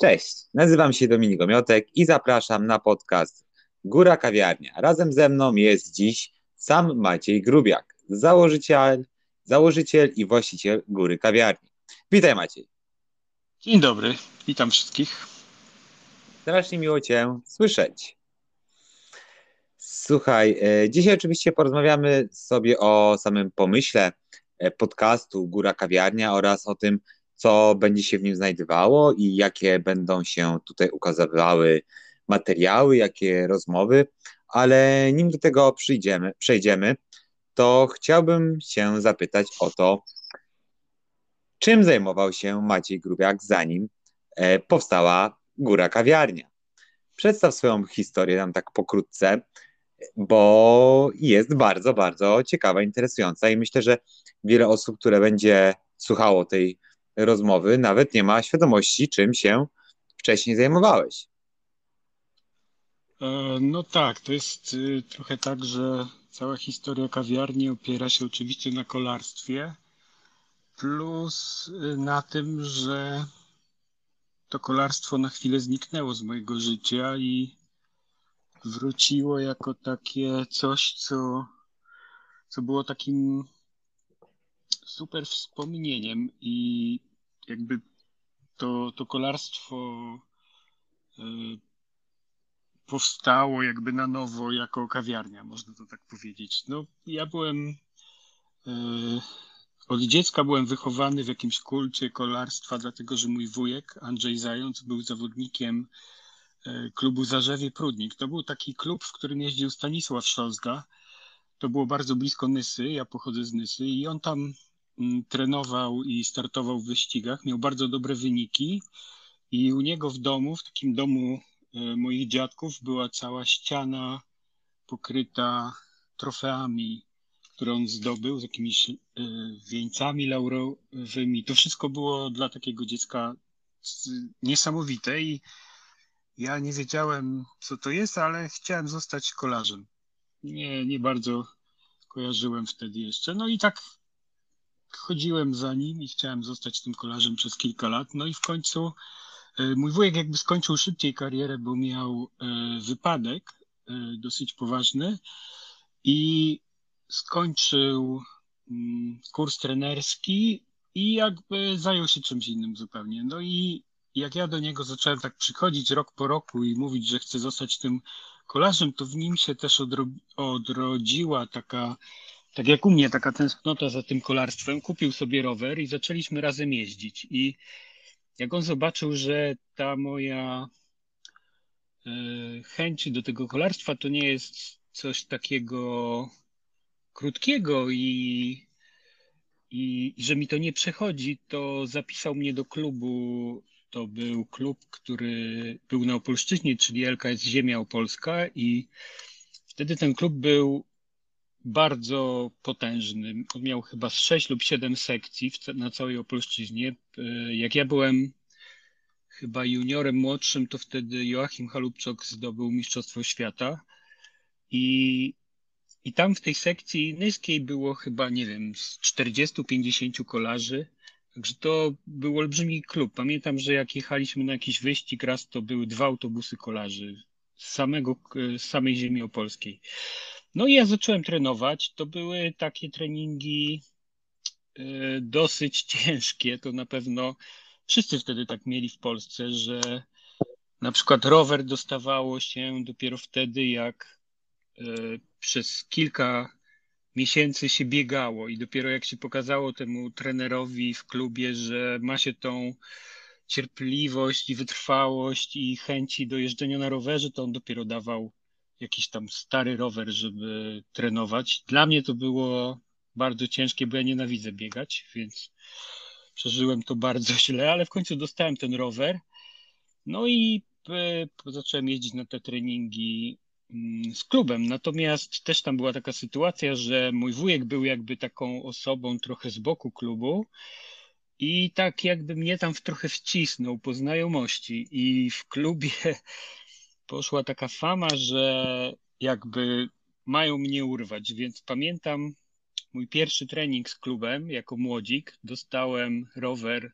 Cześć, nazywam się Dominik Gomiotek i zapraszam na podcast Góra Kawiarnia. Razem ze mną jest dziś sam Maciej Grubiak, założyciel, założyciel i właściciel Góry Kawiarni. Witaj Maciej. Dzień dobry, witam wszystkich. Strasznie miło Cię słyszeć. Słuchaj, e, dzisiaj oczywiście porozmawiamy sobie o samym pomyśle e, podcastu Góra Kawiarnia oraz o tym, co będzie się w nim znajdowało i jakie będą się tutaj ukazywały materiały, jakie rozmowy, ale nim do tego przyjdziemy, przejdziemy, to chciałbym się zapytać o to, czym zajmował się Maciej Grubiak, zanim e, powstała Góra Kawiarnia. Przedstaw swoją historię nam tak pokrótce, bo jest bardzo, bardzo ciekawa, interesująca i myślę, że wiele osób, które będzie słuchało tej rozmowy, nawet nie ma świadomości, czym się wcześniej zajmowałeś. E, no tak, to jest y, trochę tak, że cała historia kawiarni opiera się oczywiście na kolarstwie, plus y, na tym, że to kolarstwo na chwilę zniknęło z mojego życia i wróciło jako takie coś, co, co było takim super wspomnieniem i jakby to, to kolarstwo y, powstało jakby na nowo jako kawiarnia, można to tak powiedzieć. No, ja byłem y, od dziecka byłem wychowany w jakimś kulcie kolarstwa, dlatego że mój wujek Andrzej Zając był zawodnikiem y, klubu Zarzewie Prudnik. To był taki klub, w którym jeździł Stanisław Szozga. To było bardzo blisko Nysy, ja pochodzę z Nysy i on tam trenował i startował w wyścigach, miał bardzo dobre wyniki i u niego w domu, w takim domu e, moich dziadków była cała ściana pokryta trofeami, które on zdobył z jakimiś e, wieńcami laurowymi. To wszystko było dla takiego dziecka niesamowite i ja nie wiedziałem, co to jest, ale chciałem zostać kolarzem. Nie, nie bardzo kojarzyłem wtedy jeszcze. No i tak chodziłem za nim i chciałem zostać tym kolarzem przez kilka lat. No i w końcu e, mój wujek jakby skończył szybciej karierę, bo miał e, wypadek e, dosyć poważny i skończył mm, kurs trenerski i jakby zajął się czymś innym zupełnie. No i jak ja do niego zacząłem tak przychodzić rok po roku i mówić, że chcę zostać tym kolarzem, to w nim się też odrodziła taka tak jak u mnie taka tęsknota za tym kolarstwem, kupił sobie rower i zaczęliśmy razem jeździć. I jak on zobaczył, że ta moja e, chęć do tego kolarstwa to nie jest coś takiego krótkiego i, i, że mi to nie przechodzi, to zapisał mnie do klubu. To był klub, który był na Opolszczyźnie, czyli LKS Ziemia Opolska i wtedy ten klub był bardzo potężny. On miał chyba 6 lub 7 sekcji na całej Opolszczyźnie. E, jak ja byłem chyba juniorem młodszym, to wtedy Joachim Halubczok zdobył Mistrzostwo Świata i, i tam w tej sekcji niskiej było chyba, nie wiem, z 40-50 kolarzy. Także to był olbrzymi klub. Pamiętam, że jak jechaliśmy na jakiś wyścig raz, to były dwa autobusy kolarzy z, samego, z samej ziemi opolskiej. No i ja zacząłem trenować. To były takie treningi e, dosyć ciężkie. To na pewno wszyscy wtedy tak mieli w Polsce, że na przykład rower dostawało się dopiero wtedy, jak e, przez kilka miesięcy się biegało i dopiero jak się pokazało temu trenerowi w klubie, że ma się tą cierpliwość i wytrwałość i chęci do jeżdżenia na rowerze, to on dopiero dawał jakiś tam stary rower, żeby trenować. Dla mnie to było bardzo ciężkie, bo ja nienawidzę biegać, więc przeżyłem to bardzo źle, ale w końcu dostałem ten rower. No i e, zacząłem jeździć na te treningi mm, z klubem. Natomiast też tam była taka sytuacja, że mój wujek był jakby taką osobą trochę z boku klubu i tak jakby mnie tam w trochę wcisnął po znajomości i w klubie poszła taka fama, że jakby mają mnie urwać, więc pamiętam mój pierwszy trening z klubem jako młodzik. Dostałem rower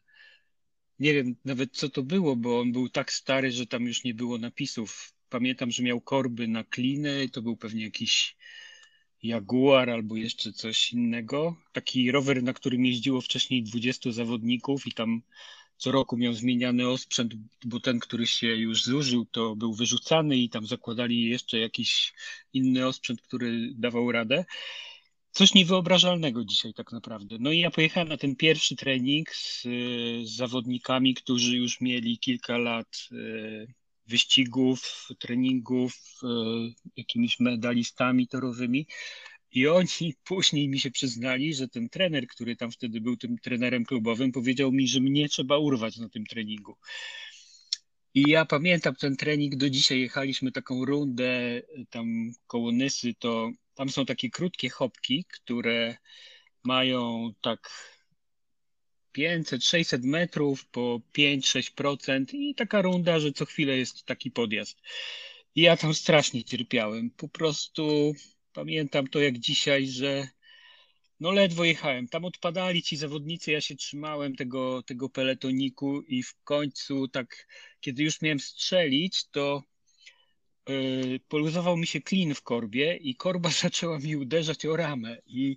nie wiem nawet co to było, bo on był tak stary, że tam już nie było napisów. Pamiętam, że miał korby na kliny, to był pewnie jakiś Jaguar albo jeszcze coś innego. Taki rower, na którym jeździło wcześniej 20 zawodników i tam co roku miał zmieniany osprzęt, bo ten, który się już zużył, to był wyrzucany i tam zakładali jeszcze jakiś inny osprzęt, który dawał radę. Coś niewyobrażalnego dzisiaj tak naprawdę. No i ja pojechałem na ten pierwszy trening z, z zawodnikami, którzy już mieli kilka lat e, wyścigów, treningów, e, jakimiś medalistami torowymi. I oni później mi się przyznali, że ten trener, który tam wtedy był tym trenerem klubowym, powiedział mi, że mnie trzeba urwać na tym treningu. I ja pamiętam ten trening, do dzisiaj jechaliśmy taką rundę tam koło Nysy, to tam są takie krótkie chopki, które mają tak 500-600 metrów po 5-6% i taka runda, że co chwilę jest taki podjazd. I ja tam strasznie cierpiałem. Po prostu pamiętam to jak dzisiaj, że no ledwo jechałem. Tam odpadali ci zawodnicy, ja się trzymałem tego, tego peletoniku i w końcu tak, kiedy już miałem strzelić, to yy, poluzował mi się klin w korbie i korba zaczęła mi uderzać o ramę i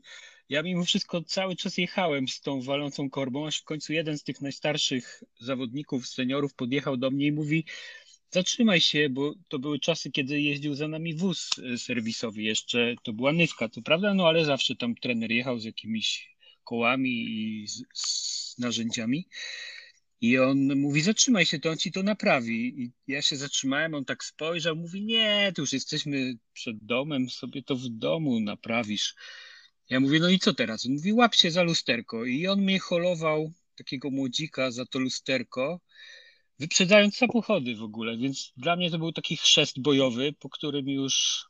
ja mimo wszystko cały czas jechałem z tą walącą korbą, aż w końcu jeden z tych najstarszych zawodników, seniorów podjechał do mnie i mówi zatrzymaj się, bo to były czasy, kiedy jeździł za nami wóz e, serwisowy jeszcze, to była nywka, to prawda, no ale zawsze tam trener jechał z jakimiś kołami i z, z narzędziami i on mówi, zatrzymaj się, to on ci to naprawi. I ja się zatrzymałem, on tak spojrzał, mówi, nie, tu już jesteśmy przed domem, sobie to w domu naprawisz. Ja mówię, no i co teraz? On mówi, łap się za lusterko. I on mnie holował, takiego młodzika, za to lusterko, wyprzedzając samochody w ogóle. Więc dla mnie to był taki chrzest bojowy, po którym już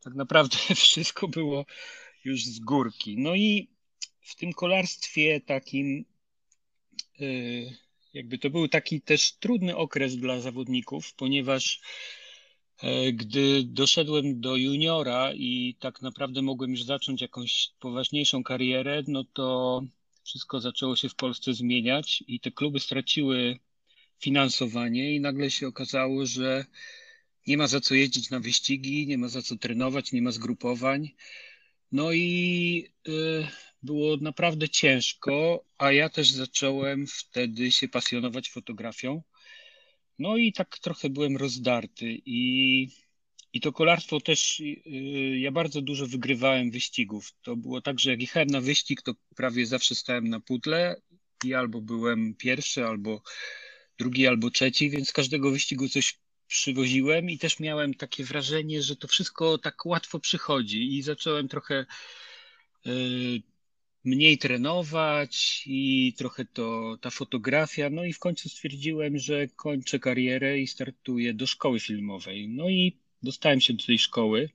tak naprawdę wszystko było już z górki. No i w tym kolarstwie takim, y, jakby to był taki też trudny okres dla zawodników, ponieważ E, gdy doszedłem do juniora i tak naprawdę mogłem już zacząć jakąś poważniejszą karierę, no to wszystko zaczęło się w Polsce zmieniać i te kluby straciły finansowanie i nagle się okazało, że nie ma za co jeździć na wyścigi, nie ma za co trenować, nie ma zgrupowań. No i y, było naprawdę ciężko, a ja też zacząłem wtedy się pasjonować fotografią. No i tak trochę byłem rozdarty i, i to kolarstwo też, yy, ja bardzo dużo wygrywałem wyścigów. To było tak, że jak jechałem na wyścig, to prawie zawsze stałem na pudle i albo byłem pierwszy, albo drugi, albo trzeci, więc każdego wyścigu coś przywoziłem i też miałem takie wrażenie, że to wszystko tak łatwo przychodzi i zacząłem trochę yy, mniej trenować i trochę to ta fotografia. No i w końcu stwierdziłem, że kończę karierę i startuję do szkoły filmowej. No i dostałem się do tej szkoły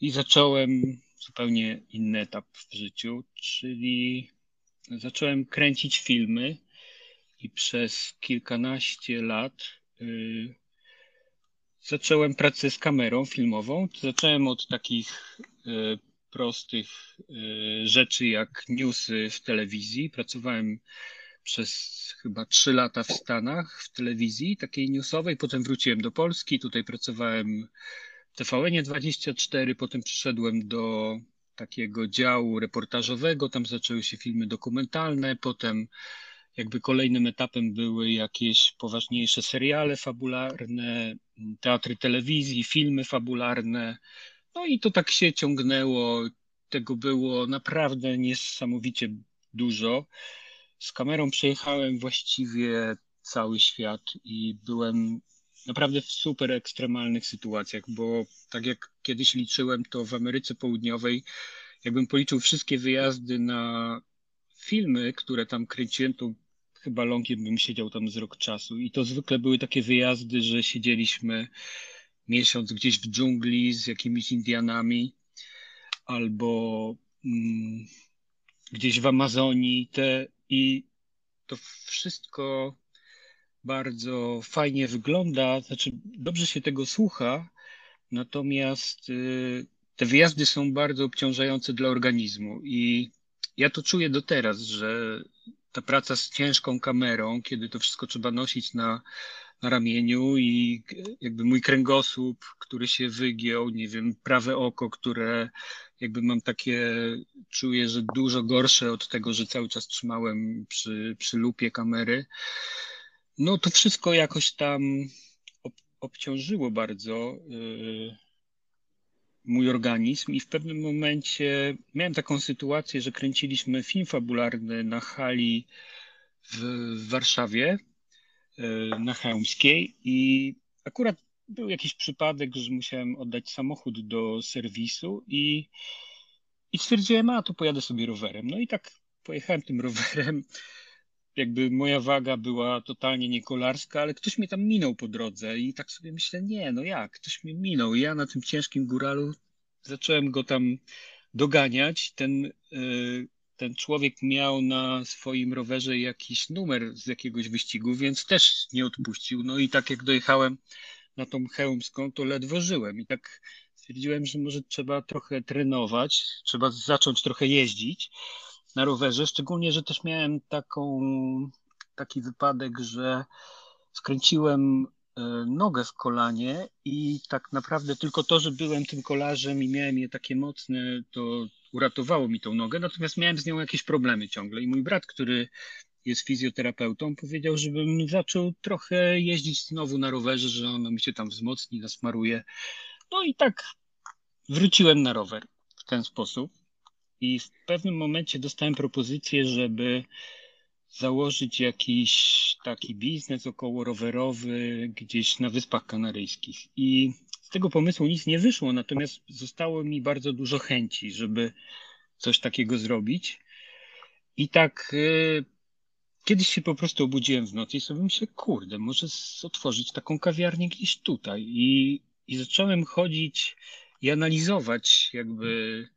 i zacząłem zupełnie inny etap w życiu, czyli zacząłem kręcić filmy i przez kilkanaście lat y, zacząłem pracę z kamerą filmową. Zacząłem od takich y, prostych y, rzeczy jak newsy w telewizji. Pracowałem przez chyba trzy lata w Stanach w telewizji takiej newsowej, potem wróciłem do Polski, tutaj pracowałem w TVN 24, potem przyszedłem do takiego działu reportażowego, tam zaczęły się filmy dokumentalne, potem jakby kolejnym etapem były jakieś poważniejsze seriale fabularne, teatry telewizji, filmy fabularne, no i to tak się ciągnęło. Tego było naprawdę niesamowicie dużo. Z kamerą przejechałem właściwie cały świat i byłem naprawdę w super ekstremalnych sytuacjach, bo tak jak kiedyś liczyłem, to w Ameryce Południowej, jakbym policzył wszystkie wyjazdy na filmy, które tam kręciłem, to chyba longiem bym siedział tam z rok czasu. I to zwykle były takie wyjazdy, że siedzieliśmy miesiąc gdzieś w dżungli z jakimiś Indianami albo mm, gdzieś w Amazonii. Te, i to wszystko bardzo fajnie wygląda, znaczy dobrze się tego słucha, natomiast y, te wyjazdy są bardzo obciążające dla organizmu. I ja to czuję do teraz, że ta praca z ciężką kamerą, kiedy to wszystko trzeba nosić na, na ramieniu i jakby mój kręgosłup, który się wygiął, nie wiem, prawe oko, które jakby mam takie, czuję, że dużo gorsze od tego, że cały czas trzymałem przy, przy lupie kamery. No to wszystko jakoś tam ob, obciążyło bardzo. Yy, mój organizm i w pewnym momencie miałem taką sytuację, że kręciliśmy film fabularny na hali w Warszawie, e, na Chełmskiej i akurat był jakiś przypadek, że musiałem oddać samochód do serwisu i, i stwierdziłem, a tu pojadę sobie rowerem. No i tak pojechałem tym rowerem. Jakby moja waga była totalnie niekolarska, ale ktoś mnie tam minął po drodze i tak sobie myślę, nie, no jak, ktoś mnie minął. I ja na tym ciężkim góralu zacząłem go tam doganiać. Ten, y, ten człowiek miał na swoim rowerze jakiś numer z jakiegoś wyścigu, więc też nie odpuścił. No i tak jak dojechałem na tą chełmską, to ledwo żyłem. I tak stwierdziłem, że może trzeba trochę trenować, trzeba zacząć trochę jeździć na rowerze, szczególnie, że też miałem taką, taki wypadek, że skręciłem E, nogę w kolanie i tak naprawdę tylko to, że byłem tym kolarzem i miałem je takie mocne, to uratowało mi tą nogę, natomiast miałem z nią jakieś problemy ciągle i mój brat, który jest fizjoterapeutą, powiedział, żebym zaczął trochę jeździć znowu na rowerze, że ono mi się tam wzmocni, nasmaruje. No i tak wróciłem na rower w ten sposób i w pewnym momencie dostałem propozycję, żeby założyć jakiś taki biznes około rowerowy gdzieś na Wyspach Kanaryjskich. I z tego pomysłu nic nie wyszło, natomiast zostało mi bardzo dużo chęci, żeby coś takiego zrobić. I tak y, kiedyś się po prostu obudziłem w nocy i sobie myślę, kurde, może otworzyć taką kawiarnię gdzieś tutaj. I, i zacząłem chodzić i analizować jakby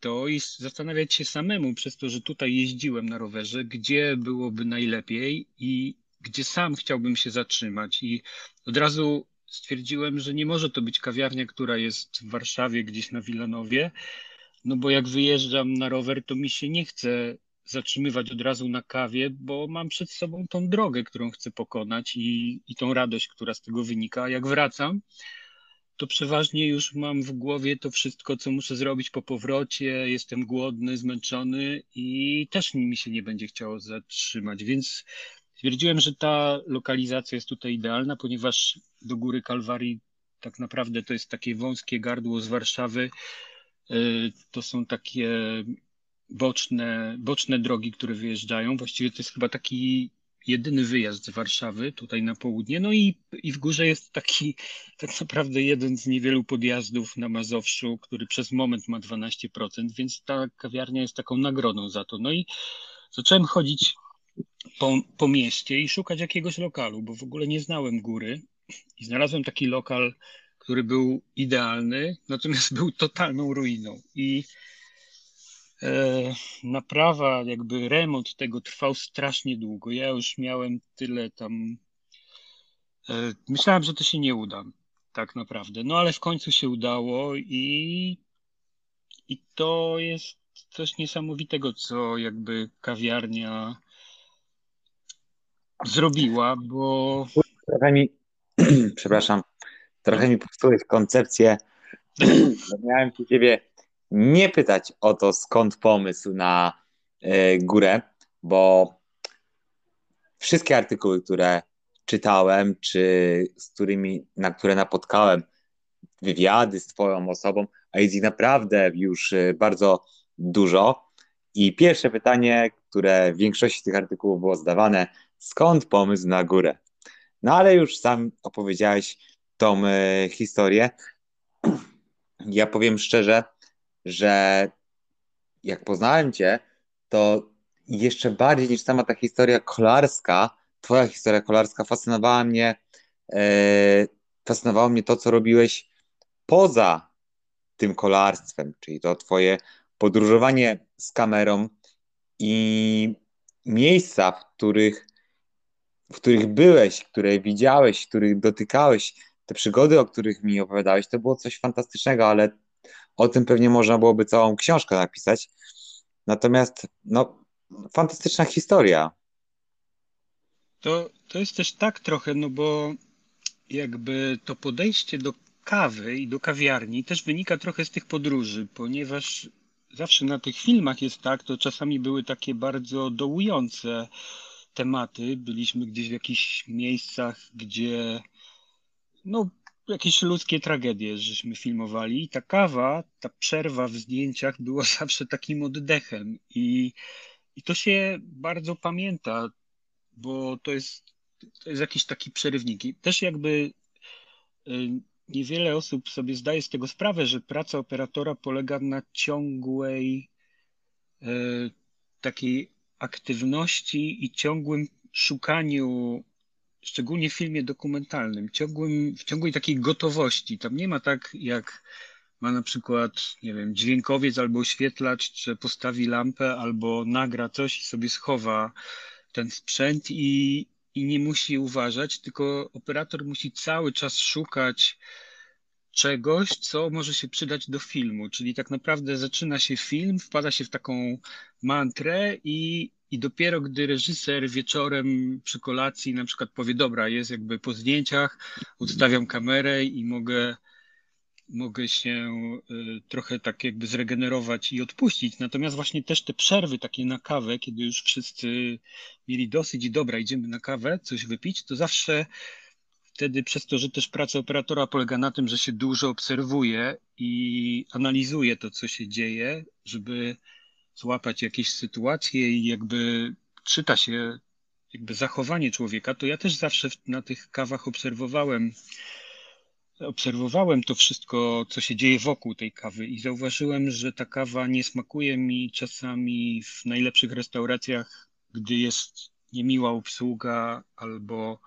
to i zastanawiać się samemu przez to, że tutaj jeździłem na rowerze, gdzie byłoby najlepiej i gdzie sam chciałbym się zatrzymać. I od razu stwierdziłem, że nie może to być kawiarnia, która jest w Warszawie, gdzieś na Wilanowie, no bo jak wyjeżdżam na rower, to mi się nie chce zatrzymywać od razu na kawie, bo mam przed sobą tą drogę, którą chcę pokonać i, i tą radość, która z tego wynika. Jak wracam, to przeważnie już mam w głowie to wszystko, co muszę zrobić po powrocie. Jestem głodny, zmęczony i też mi się nie będzie chciało zatrzymać, więc stwierdziłem, że ta lokalizacja jest tutaj idealna, ponieważ do Góry Kalwarii tak naprawdę to jest takie wąskie gardło z Warszawy. Y, to są takie boczne, boczne drogi, które wyjeżdżają. Właściwie to jest chyba taki jedyny wyjazd z Warszawy tutaj na południe. No i, i w górze jest taki tak naprawdę jeden z niewielu podjazdów na Mazowszu, który przez moment ma 12%, więc ta kawiarnia jest taką nagrodą za to. No i zacząłem chodzić po, po mieście i szukać jakiegoś lokalu, bo w ogóle nie znałem góry i znalazłem taki lokal, który był idealny, natomiast był totalną ruiną. I naprawa, jakby remont tego trwał strasznie długo. Ja już miałem tyle tam. E, myślałem, że to się nie uda, tak naprawdę. No ale w końcu się udało i, i to jest coś niesamowitego, co jakby kawiarnia zrobiła, bo. Trochę mi, przepraszam, trochę mi popsułeś koncepcję. Miałem u ciebie nie pytać o to, skąd pomysł na y, górę, bo wszystkie artykuły, które czytałem, czy z którymi, na które napotkałem, wywiady z Twoją osobą, a jest ich naprawdę już e, bardzo dużo. I pierwsze pytanie, które w większości tych artykułów było zdawane, skąd pomysł na górę? No ale już sam opowiedziałeś tą y, historię. Ja powiem szczerze, że jak poznałem Cię, to jeszcze bardziej niż sama ta historia kolarska, Twoja historia kolarska fascynowała mnie, e, fascynowało mnie to, co robiłeś poza tym kolarstwem, czyli to Twoje podróżowanie z kamerą i miejsca, w których, w których byłeś, które widziałeś, których dotykałeś, te przygody, o których mi opowiadałeś, to było coś fantastycznego, ale o tym pewnie można byłoby całą książkę napisać. Natomiast no, fantastyczna historia. To, to jest też tak trochę, no bo jakby to podejście do kawy i do kawiarni też wynika trochę z tych podróży, ponieważ zawsze na tych filmach jest tak, to czasami były takie bardzo dołujące tematy. Byliśmy gdzieś w jakichś miejscach, gdzie no, jakieś ludzkie tragedie, żeśmy filmowali. I ta kawa, ta przerwa w zdjęciach była zawsze takim oddechem. I, i to się bardzo pamięta, bo to jest, to jest jakiś taki przerywnik. I też jakby y, niewiele osób sobie zdaje z tego sprawę, że praca operatora polega na ciągłej y, takiej aktywności i ciągłym szukaniu szczególnie w filmie dokumentalnym, ciągłym, w ciągłej takiej gotowości. Tam nie ma tak jak ma na przykład, nie wiem, dźwiękowiec albo oświetlacz, że postawi lampę albo nagra coś i sobie schowa ten sprzęt i, i nie musi uważać, tylko operator musi cały czas szukać czegoś, co może się przydać do filmu. Czyli tak naprawdę zaczyna się film, wpada się w taką mantrę i i dopiero gdy reżyser wieczorem przy kolacji na przykład powie, dobra, jest jakby po zdjęciach, odstawiam kamerę i mogę, mogę się y, trochę tak jakby zregenerować i odpuścić. Natomiast właśnie też te przerwy takie na kawę, kiedy już wszyscy mieli dosyć i dobra, idziemy na kawę, coś wypić, to zawsze wtedy przez to, że też praca operatora polega na tym, że się dużo obserwuje i analizuje to, co się dzieje, żeby złapać jakieś sytuacje i jakby czyta się jakby zachowanie człowieka, to ja też zawsze na tych kawach obserwowałem obserwowałem to wszystko, co się dzieje wokół tej kawy i zauważyłem, że ta kawa nie smakuje mi czasami w najlepszych restauracjach, gdy jest niemiła obsługa albo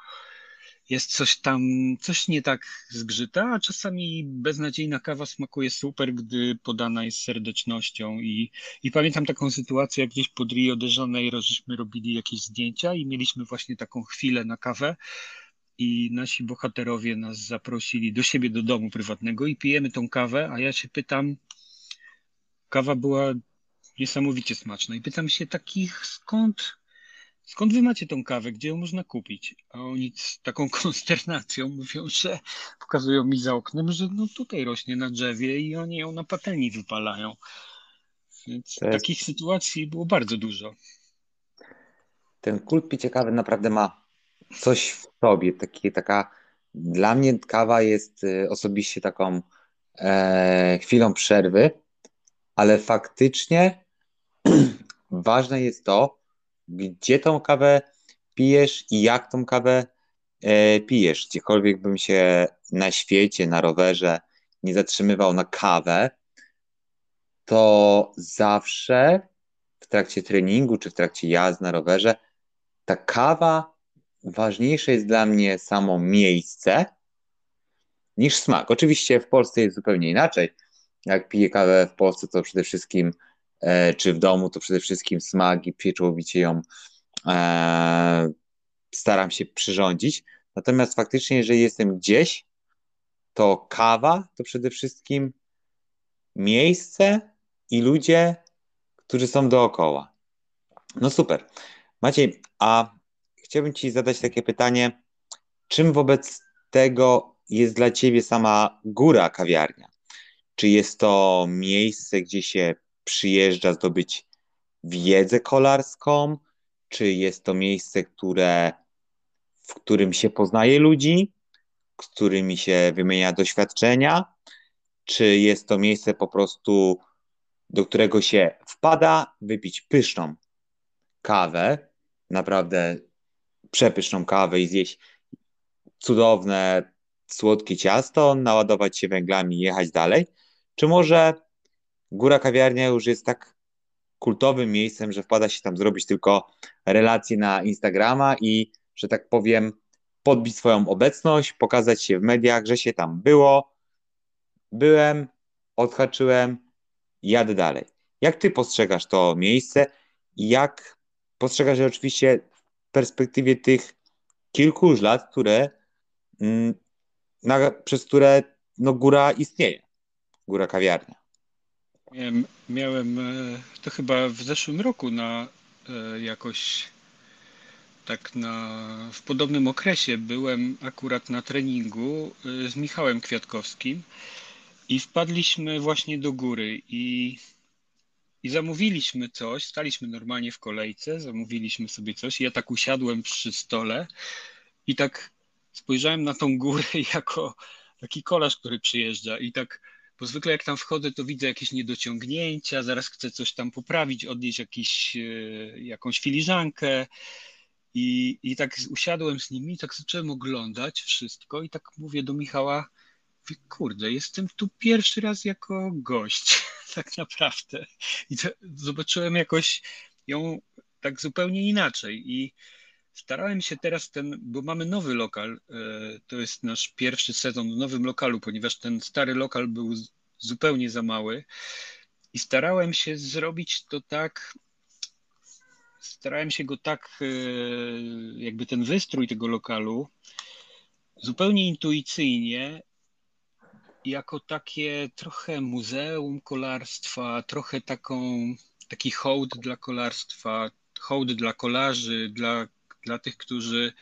jest coś tam, coś nie tak zgrzyta, a czasami beznadziejna kawa smakuje super, gdy podana jest serdecznością. I, i pamiętam taką sytuację, jak gdzieś pod Rio de Janeiro, żeśmy robili jakieś zdjęcia i mieliśmy właśnie taką chwilę na kawę i nasi bohaterowie nas zaprosili do siebie do domu prywatnego i pijemy tą kawę, a ja się pytam, kawa była niesamowicie smaczna i pytam się takich skąd skąd wy macie tą kawę, gdzie ją można kupić? A oni z taką konsternacją mówią, że pokazują mi za oknem, że no tutaj rośnie na drzewie i oni ją na patelni wypalają. Więc jest... takich sytuacji było bardzo dużo. Ten kult picia kawy naprawdę ma coś w sobie. Taki, taka, dla mnie kawa jest y, osobiście taką e, chwilą przerwy, ale faktycznie ważne jest to, gdzie tą kawę pijesz i jak tą kawę e, pijesz. Gdziekolwiek bym się na świecie, na rowerze nie zatrzymywał na kawę, to zawsze w trakcie treningu czy w trakcie jazdy na rowerze ta kawa ważniejsze jest dla mnie samo miejsce niż smak. Oczywiście w Polsce jest zupełnie inaczej. Jak piję kawę w Polsce, to przede wszystkim czy w domu, to przede wszystkim smak i pieczołowicie ją e, staram się przyrządzić. Natomiast faktycznie, jeżeli jestem gdzieś, to kawa to przede wszystkim miejsce i ludzie, którzy są dookoła. No super. Maciej, a chciałbym Ci zadać takie pytanie, czym wobec tego jest dla Ciebie sama góra kawiarnia? Czy jest to miejsce, gdzie się przyjeżdża zdobyć wiedzę kolarską, czy jest to miejsce, które, w którym się poznaje ludzi, z którymi się wymienia doświadczenia, czy jest to miejsce po prostu, do którego się wpada, wypić pyszną kawę, naprawdę przepyszną kawę i zjeść cudowne, słodkie ciasto, naładować się węglami i jechać dalej, czy może Góra Kawiarnia już jest tak kultowym miejscem, że wpada się tam zrobić tylko relacje na Instagrama i, że tak powiem, podbić swoją obecność, pokazać się w mediach, że się tam było, byłem, odhaczyłem, jadę dalej. Jak ty postrzegasz to miejsce i jak postrzegasz je oczywiście w perspektywie tych kilku już lat, które, mm, na, przez które no, góra istnieje, góra kawiarnia? Miałem, miałem e, to chyba w zeszłym roku na e, jakoś tak na, w podobnym okresie byłem akurat na treningu e, z Michałem Kwiatkowskim i wpadliśmy właśnie do góry i, i zamówiliśmy coś, staliśmy normalnie w kolejce, zamówiliśmy sobie coś ja tak usiadłem przy stole i tak spojrzałem na tą górę jako taki kolarz, który przyjeżdża i tak bo zwykle jak tam wchodzę, to widzę jakieś niedociągnięcia, zaraz chcę coś tam poprawić, odnieść jakiś, e, jakąś filiżankę. I, I tak usiadłem z nimi, tak zacząłem oglądać wszystko i tak mówię do Michała, kurde, jestem tu pierwszy raz jako gość, tak naprawdę. I to, zobaczyłem jakoś ją tak zupełnie inaczej. I starałem się teraz ten, bo mamy nowy lokal, e, to jest nasz pierwszy sezon w nowym lokalu, ponieważ ten stary lokal był zupełnie za mały. I starałem się zrobić to tak, starałem się go tak, e, jakby ten wystrój tego lokalu zupełnie intuicyjnie, jako takie trochę muzeum kolarstwa, trochę taką, taki hołd dla kolarstwa, hołd dla kolarzy, dla dla tych, którzy,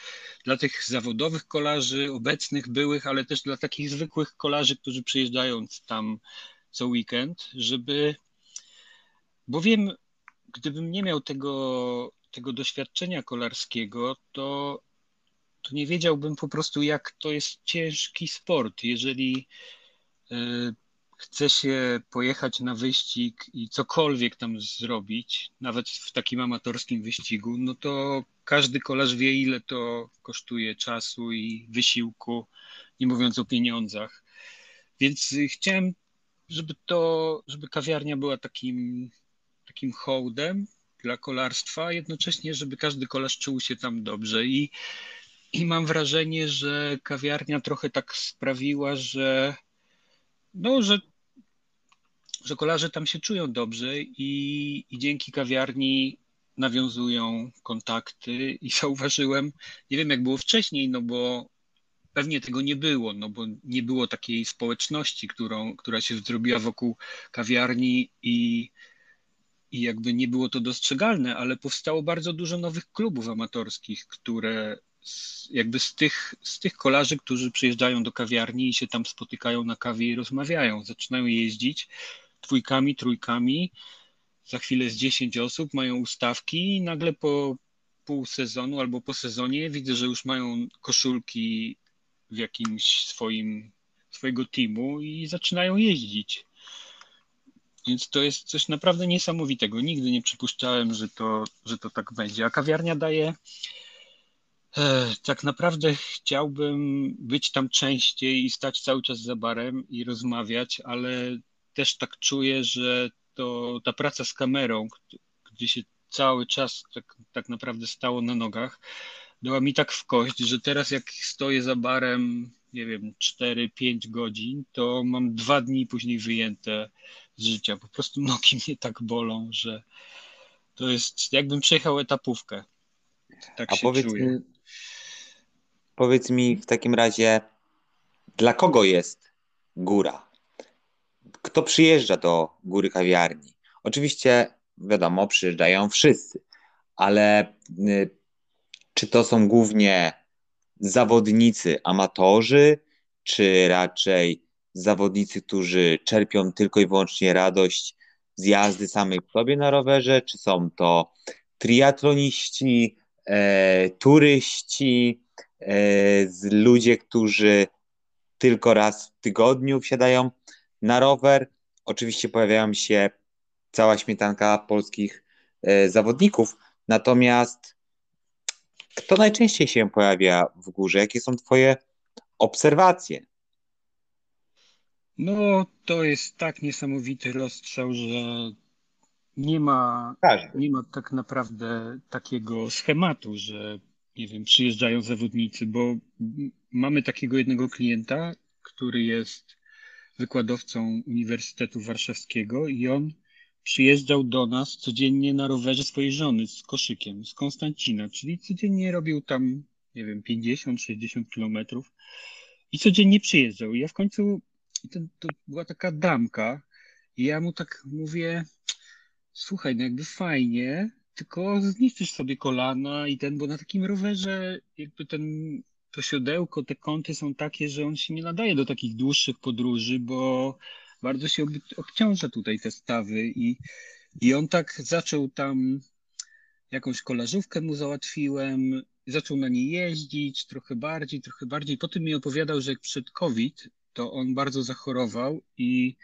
dla tych zawodowych kolarzy, obecnych, byłych, ale też dla takich zwykłych kolarzy, którzy przyjeżdżają tam co weekend, żeby, bo wiem, gdybym nie miał tego, tego doświadczenia kolarskiego, to, to nie wiedziałbym po prostu, jak to jest ciężki sport. Jeżeli y, chce się pojechać na wyścig i cokolwiek tam zrobić, nawet w takim amatorskim wyścigu, no to każdy kolarz wie, ile to kosztuje czasu i wysiłku, nie mówiąc o pieniądzach. Więc chciałem, żeby to, żeby kawiarnia była takim, takim hołdem dla kolarstwa, jednocześnie, żeby każdy kolarz czuł się tam dobrze. I, i mam wrażenie, że kawiarnia trochę tak sprawiła, że no, że, że kolarze tam się czują dobrze i, i dzięki kawiarni nawiązują kontakty. I zauważyłem, nie wiem jak było wcześniej, no bo pewnie tego nie było, no bo nie było takiej społeczności, którą, która się zrobiła wokół kawiarni i, i jakby nie było to dostrzegalne, ale powstało bardzo dużo nowych klubów amatorskich, które jakby z tych, z tych kolarzy, którzy przyjeżdżają do kawiarni i się tam spotykają na kawie i rozmawiają, zaczynają jeździć dwójkami, trójkami. Za chwilę jest 10 osób, mają ustawki i nagle po pół sezonu albo po sezonie widzę, że już mają koszulki w jakimś swoim, swojego teamu i zaczynają jeździć. Więc to jest coś naprawdę niesamowitego. Nigdy nie przypuszczałem, że to, że to tak będzie. A kawiarnia daje tak naprawdę chciałbym być tam częściej i stać cały czas za barem i rozmawiać, ale też tak czuję, że to ta praca z kamerą, gdzie się cały czas tak, tak naprawdę stało na nogach, dała mi tak w kość, że teraz jak stoję za barem, nie wiem, 4-5 godzin, to mam dwa dni później wyjęte z życia. Po prostu nogi mnie tak bolą, że to jest jakbym przejechał etapówkę. Tak A się powiedz czuję. Mi, Powiedz mi w takim razie, dla kogo jest góra? Kto przyjeżdża do góry kawiarni? Oczywiście, wiadomo, przyjeżdżają wszyscy, ale y, czy to są głównie zawodnicy, amatorzy, czy raczej zawodnicy, którzy czerpią tylko i wyłącznie radość z jazdy samej w sobie na rowerze, czy są to triatloniści, turyści, E, ludzie, którzy tylko raz w tygodniu wsiadają na rower. Oczywiście pojawiają się cała śmietanka polskich e, zawodników. Natomiast kto najczęściej się pojawia w górze? Jakie są Twoje obserwacje? No, to jest tak niesamowity rozstrzał, że nie ma, nie ma tak naprawdę takiego schematu, że nie wiem, przyjeżdżają zawodnicy, bo mamy takiego jednego klienta, który jest wykładowcą Uniwersytetu Warszawskiego i on przyjeżdżał do nas codziennie na rowerze swojej żony z koszykiem, z Konstancina, czyli codziennie robił tam, nie wiem, 50-60 kilometrów i codziennie przyjeżdżał. I ja w końcu, ten, to była taka damka i ja mu tak mówię, słuchaj, no jakby fajnie, tylko zniszczysz sobie kolana i ten, bo na takim rowerze jakby ten, to siodełko, te kąty są takie, że on się nie nadaje do takich dłuższych podróży, bo bardzo się obciąża tutaj te stawy i, i on tak zaczął tam, jakąś kolażówkę mu załatwiłem, zaczął na niej jeździć trochę bardziej, trochę bardziej. Potem mi opowiadał, że jak przed COVID, to on bardzo zachorował i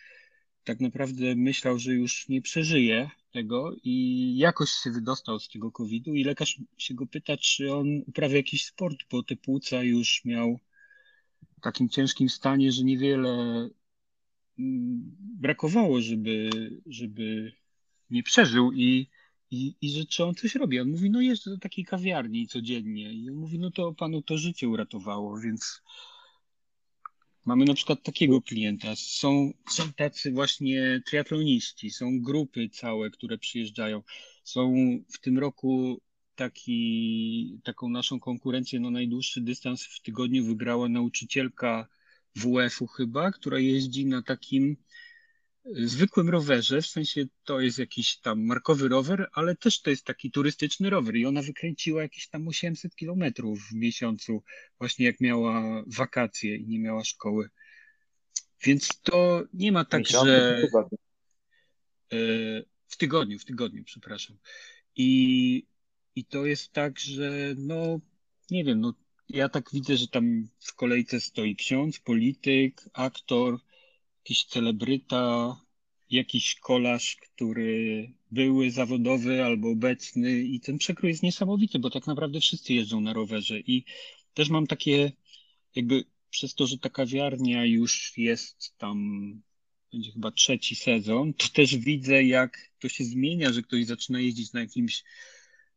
tak naprawdę myślał, że już nie przeżyje tego i jakoś się wydostał z tego COVID-u i lekarz się go pyta, czy on uprawia jakiś sport, bo te płuca już miał w takim ciężkim stanie, że niewiele mm, brakowało, żeby, żeby nie przeżył i, i, i że czy on coś robi. On mówi, no jeżdżę do takiej kawiarni codziennie i on mówi, no to panu to życie uratowało, więc Mamy na przykład takiego klienta. Są, są tacy właśnie triatloniści, są grupy całe, które przyjeżdżają. Są w tym roku taki, taką naszą konkurencję na najdłuższy dystans w tygodniu wygrała nauczycielka WF-u chyba, która jeździ na takim zwykłym rowerze, w sensie to jest jakiś tam markowy rower, ale też to jest taki turystyczny rower i ona wykręciła jakieś tam 800 kilometrów w miesiącu, właśnie jak miała wakacje i nie miała szkoły. Więc to nie ma tak, że e, w tygodniu, w tygodniu, przepraszam. I, I to jest tak, że no nie wiem, no ja tak widzę, że tam w kolejce stoi ksiądz, polityk, aktor, jakiś celebryta, jakiś kolarz, który były zawodowy albo obecny i ten przekrój jest niesamowity, bo tak naprawdę wszyscy jeżdżą na rowerze i też mam takie jakby przez to, że ta kawiarnia już jest tam, będzie chyba trzeci sezon, to też widzę jak to się zmienia, że ktoś zaczyna jeździć na jakimś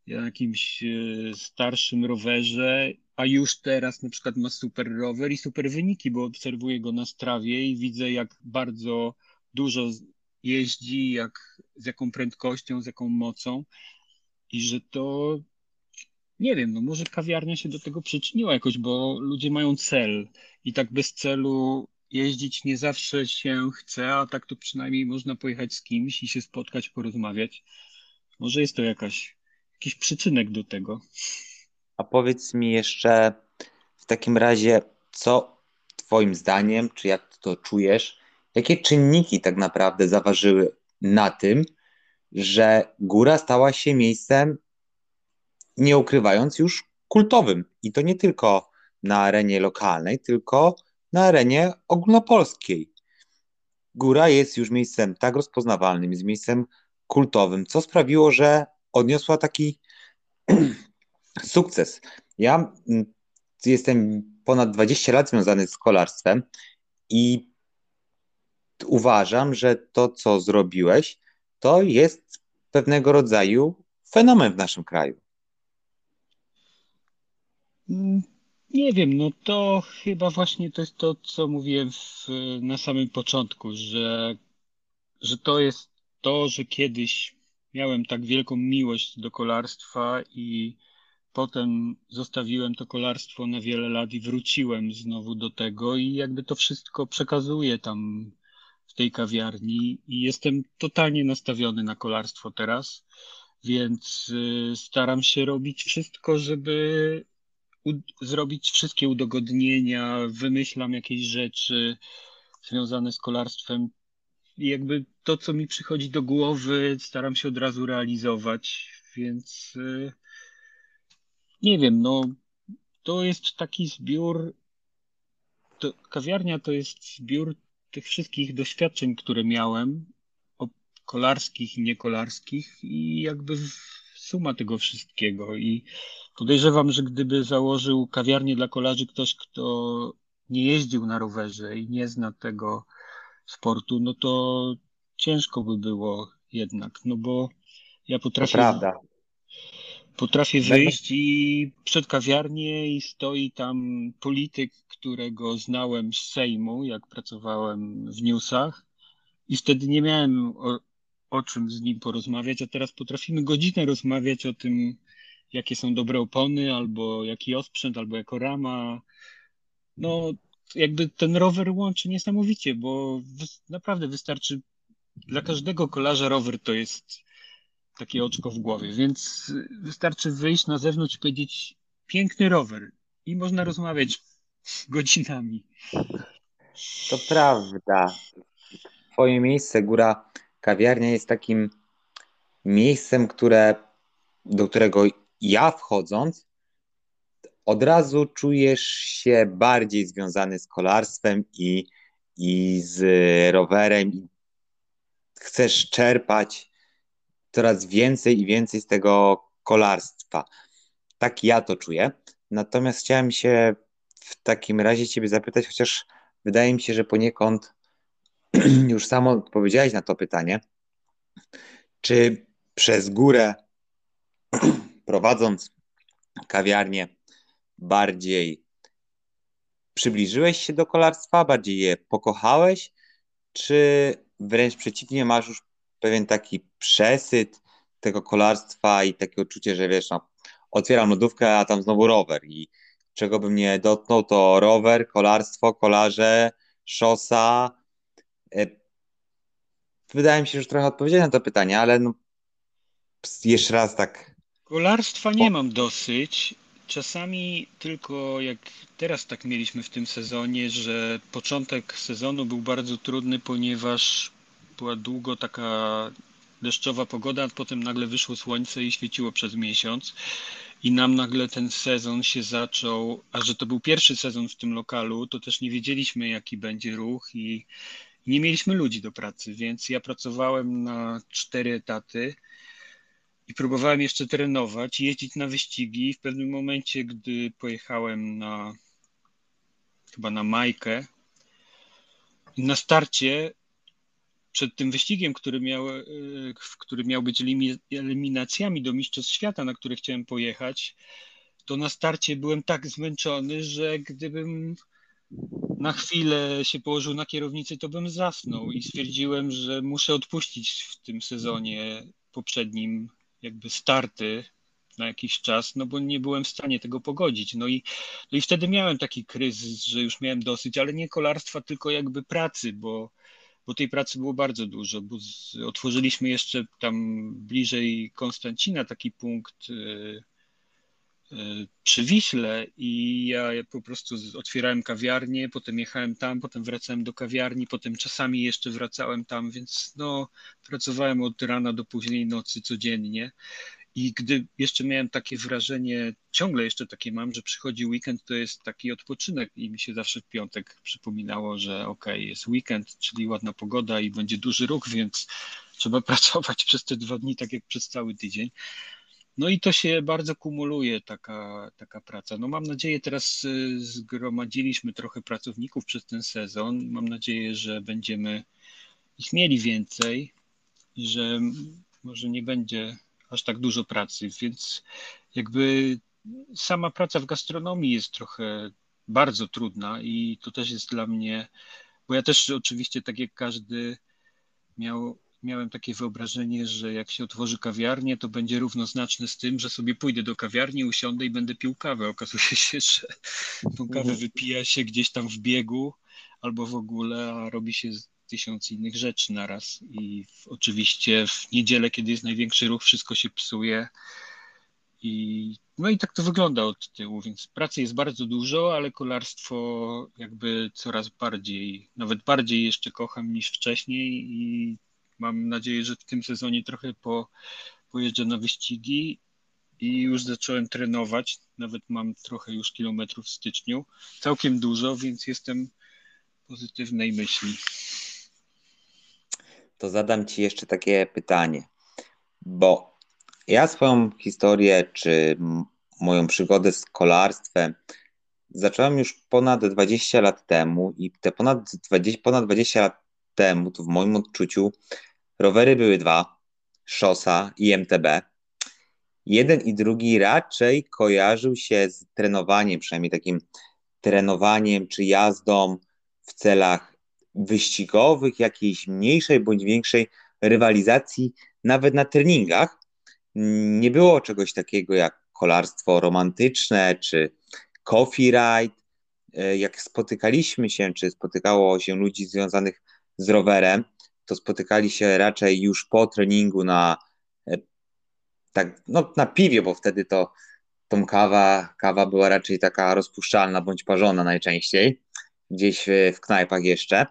jakimś e, starszym rowerze, a już teraz na przykład ma super rower i super wyniki, bo obserwuję go na strawie i widzę, jak bardzo dużo jeździ, jak, z jaką prędkością, z jaką mocą i że to nie wiem, no może kawiarnia się do tego przyczyniła jakoś, bo ludzie mają cel i tak bez celu jeździć nie zawsze się chce, a tak to przynajmniej można pojechać z kimś i się spotkać, porozmawiać. Może jest to jakaś, jakiś przyczynek do tego. A powiedz mi jeszcze w takim razie, co Twoim zdaniem, czy jak to czujesz, jakie czynniki tak naprawdę zaważyły na tym, że góra stała się miejscem, nie ukrywając już, kultowym. I to nie tylko na arenie lokalnej, tylko na arenie ogólnopolskiej. Góra jest już miejscem tak rozpoznawalnym, jest miejscem kultowym, co sprawiło, że odniosła taki sukces. Ja mm, jestem ponad 20 lat związany z kolarstwem i uważam, że to, co zrobiłeś, to jest pewnego rodzaju fenomen w naszym kraju. Mm, nie wiem, no to chyba właśnie to jest to, co mówiłem w, na samym początku, że, że to jest to, że kiedyś miałem tak wielką miłość do kolarstwa i potem zostawiłem to kolarstwo na wiele lat i wróciłem znowu do tego i jakby to wszystko przekazuję tam w tej kawiarni i jestem totalnie nastawiony na kolarstwo teraz, więc y, staram się robić wszystko, żeby zrobić wszystkie udogodnienia, wymyślam jakieś rzeczy związane z kolarstwem. Jakby to, co mi przychodzi do głowy, staram się od razu realizować, więc y, nie wiem, no to jest taki zbiór, to, kawiarnia to jest zbiór tych wszystkich doświadczeń, które miałem, kolarskich i niekolarskich i jakby suma tego wszystkiego. I podejrzewam, że gdyby założył kawiarnię dla kolarzy ktoś, kto nie jeździł na rowerze i nie zna tego sportu, no to ciężko by było jednak, no bo ja potrafię... Potrafię wyjść i przed kawiarnię i stoi tam polityk, którego znałem z Sejmu, jak pracowałem w newsach i wtedy nie miałem o, o czym z nim porozmawiać, a teraz potrafimy godzinę rozmawiać o tym, jakie są dobre opony, albo jaki osprzęt, albo jako rama. No, jakby ten rower łączy niesamowicie, bo naprawdę wystarczy dla każdego kolarza rower to jest takie oczko w głowie, więc wystarczy wyjść na zewnątrz i powiedzieć piękny rower i można rozmawiać godzinami. To prawda. Twoje miejsce, góra kawiarnia jest takim miejscem, które, do którego ja wchodząc, od razu czujesz się bardziej związany z kolarstwem i, i z rowerem. Chcesz czerpać coraz więcej i więcej z tego kolarstwa. Tak ja to czuję. Natomiast chciałem się w takim razie Ciebie zapytać, chociaż wydaje mi się, że poniekąd już samo odpowiedziałeś na to pytanie. Czy przez górę prowadząc kawiarnię bardziej przybliżyłeś się do kolarstwa, bardziej je pokochałeś, czy wręcz przeciwnie, masz już pewien taki przesyt tego kolarstwa i takie uczucie, że wiesz, no, otwieram lodówkę, a tam znowu rower i czego bym nie dotknął, to rower, kolarstwo, kolarze, szosa. E, wydaje mi się, że już trochę odpowiedziałem na to pytanie, ale no, jeszcze raz tak. Kolarstwa nie mam dosyć. Czasami tylko jak teraz tak mieliśmy w tym sezonie, że początek sezonu był bardzo trudny, ponieważ była długo taka deszczowa pogoda, a potem nagle wyszło słońce i świeciło przez miesiąc. I nam nagle ten sezon się zaczął, a że to był pierwszy sezon w tym lokalu, to też nie wiedzieliśmy, jaki będzie ruch i nie mieliśmy ludzi do pracy, więc ja pracowałem na cztery etaty i próbowałem jeszcze trenować, jeździć na wyścigi. W pewnym momencie, gdy pojechałem na chyba na Majkę, na starcie przed tym wyścigiem, który miał, e, który miał być eliminacjami do Mistrzostw Świata, na które chciałem pojechać, to na starcie byłem tak zmęczony, że gdybym na chwilę się położył na kierownicy, to bym zasnął i stwierdziłem, że muszę odpuścić w tym sezonie poprzednim jakby starty na jakiś czas, no bo nie byłem w stanie tego pogodzić. No i, no i wtedy miałem taki kryzys, że już miałem dosyć, ale nie kolarstwa, tylko jakby pracy, bo, bo tej pracy było bardzo dużo, bo z, otworzyliśmy jeszcze tam bliżej Konstancina taki punkt y, y, przy Wiśle i ja po prostu otwierałem kawiarnię, potem jechałem tam, potem wracałem do kawiarni, potem czasami jeszcze wracałem tam, więc no pracowałem od rana do późnej nocy codziennie i gdy jeszcze miałem takie wrażenie, ciągle jeszcze takie mam, że przychodzi weekend, to jest taki odpoczynek i mi się zawsze w piątek przypominało, że ok, jest weekend, czyli ładna pogoda i będzie duży ruch, więc trzeba pracować przez te dwa dni, tak jak przez cały tydzień. No i to się bardzo kumuluje, taka, taka praca. No mam nadzieję, teraz y, zgromadziliśmy trochę pracowników przez ten sezon. Mam nadzieję, że będziemy ich mieli więcej i że może nie będzie aż tak dużo pracy, więc jakby sama praca w gastronomii jest trochę bardzo trudna i to też jest dla mnie, bo ja też oczywiście tak jak każdy miał, miałem takie wyobrażenie, że jak się otworzy kawiarnię, to będzie równoznaczne z tym, że sobie pójdę do kawiarni, usiądę i będę pił kawę. Okazuje się, że tą kawę mhm. wypija się gdzieś tam w biegu albo w ogóle, a robi się tysiąc innych rzeczy naraz. I w, oczywiście w niedzielę, kiedy jest największy ruch, wszystko się psuje. I, no i tak to wygląda od tyłu, więc pracy jest bardzo dużo, ale kolarstwo jakby coraz bardziej, nawet bardziej jeszcze kocham niż wcześniej i mam nadzieję, że w tym sezonie trochę po, pojeżdżę na wyścigi i już zacząłem trenować. Nawet mam trochę już kilometrów w styczniu. Całkiem dużo, więc jestem pozytywnej myśli to zadam Ci jeszcze takie pytanie, bo ja swoją historię czy moją przygodę z kolarstwem zacząłem już ponad 20 lat temu i te ponad 20, ponad 20 lat temu, to w moim odczuciu, rowery były dwa, szosa i MTB. Jeden i drugi raczej kojarzył się z trenowaniem, przynajmniej takim trenowaniem czy jazdą w celach wyścigowych, jakiejś mniejszej bądź większej rywalizacji, nawet na treningach. Nie było czegoś takiego jak kolarstwo romantyczne czy coffee ride. E, jak spotykaliśmy się, czy spotykało się ludzi związanych z rowerem, to spotykali się raczej już po treningu na e, tak, no na piwie, bo wtedy to tą kawa, kawa była raczej taka rozpuszczalna bądź parzona najczęściej, gdzieś w, knajpach jeszcze,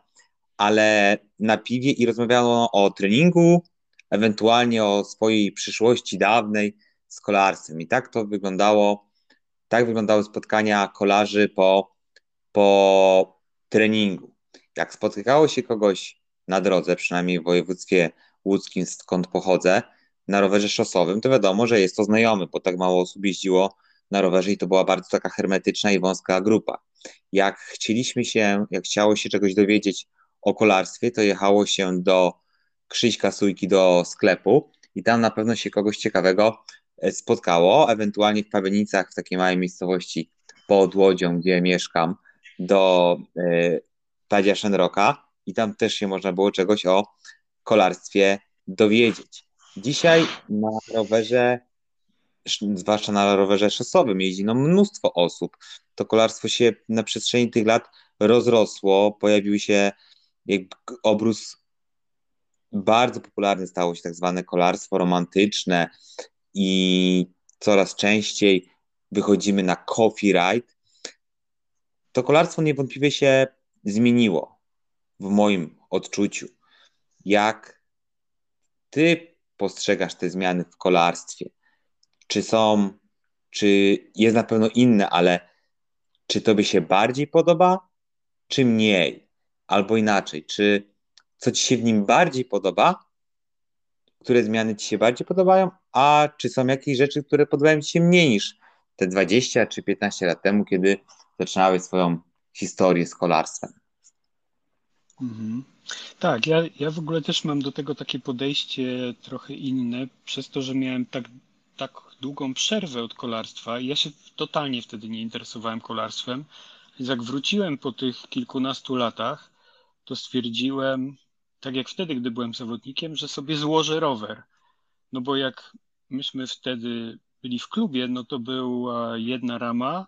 ale na piwie i rozmawiano o treningu, ewentualnie o swojej przyszłości dawnej z kolarstwem. I tak to wyglądało, tak wyglądały spotkania kolarzy po, po treningu. Jak spotykało się kogoś na drodze, przynajmniej w województwie łódzkim, skąd pochodzę, na rowerze szosowym, to wiadomo, że jest to znajomy, bo tak mało osób jeździło na rowerze i to była bardzo taka hermetyczna i wąska grupa. Jak chcieliśmy się, jak chciało się czegoś dowiedzieć o kolarstwie, to jechało się do Krzyśka Sujki do sklepu i tam na pewno się kogoś ciekawego e, spotkało, ewentualnie w Pawienicach, w takiej małej miejscowości pod Łodzią, gdzie mieszkam, do y, Tadzia Szenroka i tam też się można było czegoś o kolarstwie dowiedzieć. Dzisiaj na rowerze, zwłaszcza na rowerze szosowym, jeździ no mnóstwo osób. To kolarstwo się na przestrzeni tych lat rozrosło, pojawił się obrus bardzo popularny stało się tak zwane kolarstwo romantyczne i coraz częściej wychodzimy na coffee ride. To kolarstwo niewątpliwie się zmieniło w moim odczuciu. Jak ty postrzegasz te zmiany w kolarstwie? Czy są, czy jest na pewno inne, ale czy to by się bardziej podoba, czy mniej? Albo inaczej, czy co ci się w nim bardziej podoba, które zmiany ci się bardziej podobają, a czy są jakieś rzeczy, które podobają ci się mniej niż te 20 czy 15 lat temu, kiedy zaczynałeś swoją historię z kolarstwem? Mhm. Tak, ja, ja w ogóle też mam do tego takie podejście trochę inne, przez to, że miałem tak, tak długą przerwę od kolarstwa. Ja się totalnie wtedy nie interesowałem kolarstwem. Więc jak wróciłem po tych kilkunastu latach, to stwierdziłem, tak jak wtedy, gdy byłem zawodnikiem, że sobie złożę rower. No bo jak myśmy wtedy byli w klubie, no to była jedna rama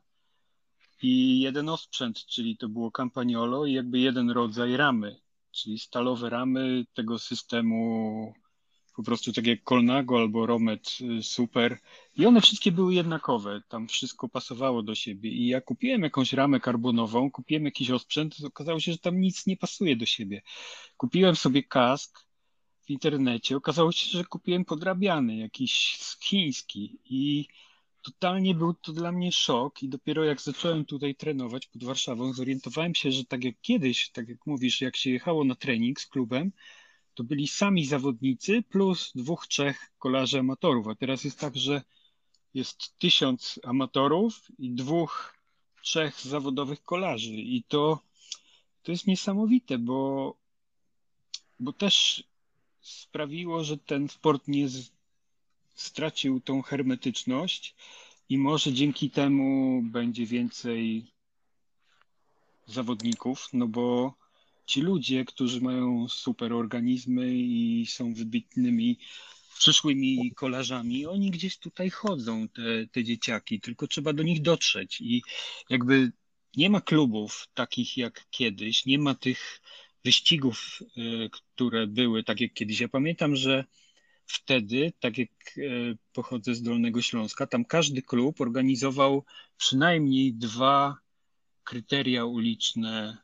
i jeden osprzęt, czyli to było campagnolo i jakby jeden rodzaj ramy, czyli stalowe ramy tego systemu po prostu tak jak Colnago albo Romet y, Super. I one wszystkie były jednakowe, tam wszystko pasowało do siebie. I ja kupiłem jakąś ramę karbonową, kupiłem jakiś osprzęt, okazało się, że tam nic nie pasuje do siebie. Kupiłem sobie kask w internecie, okazało się, że kupiłem podrabiany, jakiś chiński. I totalnie był to dla mnie szok i dopiero jak zacząłem tutaj trenować pod Warszawą, zorientowałem się, że tak jak kiedyś, tak jak mówisz, jak się jechało na trening z klubem, to byli sami zawodnicy plus dwóch, trzech kolarzy amatorów, a teraz jest tak, że jest tysiąc amatorów i dwóch, trzech zawodowych kolarzy. I to, to jest niesamowite, bo, bo też sprawiło, że ten sport nie z, stracił tą hermetyczność i może dzięki temu będzie więcej zawodników, no bo ci ludzie, którzy mają super organizmy i są wybitnymi przyszłymi kolarzami, oni gdzieś tutaj chodzą, te, te dzieciaki, tylko trzeba do nich dotrzeć i jakby nie ma klubów takich jak kiedyś, nie ma tych wyścigów, y, które były tak jak kiedyś. Ja pamiętam, że wtedy, tak jak y, pochodzę z Dolnego Śląska, tam każdy klub organizował przynajmniej dwa kryteria uliczne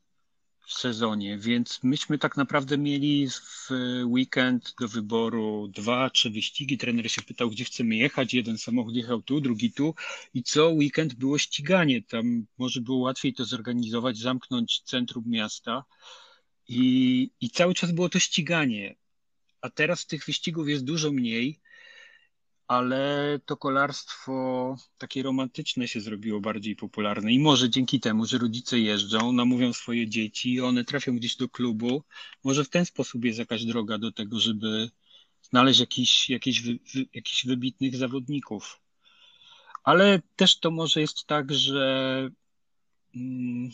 w sezonie, więc myśmy tak naprawdę mieli w weekend do wyboru dwa, trzy wyścigi. Trener się pytał, gdzie chcemy jechać. Jeden samochód jechał tu, drugi tu i co weekend było ściganie. Tam może było łatwiej to zorganizować, zamknąć centrum miasta i, i cały czas było to ściganie. A teraz tych wyścigów jest dużo mniej ale to kolarstwo takie romantyczne się zrobiło bardziej popularne i może dzięki temu, że rodzice jeżdżą, namówią swoje dzieci, one trafią gdzieś do klubu, może w ten sposób jest jakaś droga do tego, żeby znaleźć jakiś, jakiś, wy, jakichś wybitnych zawodników. Ale też to może jest tak, że mm,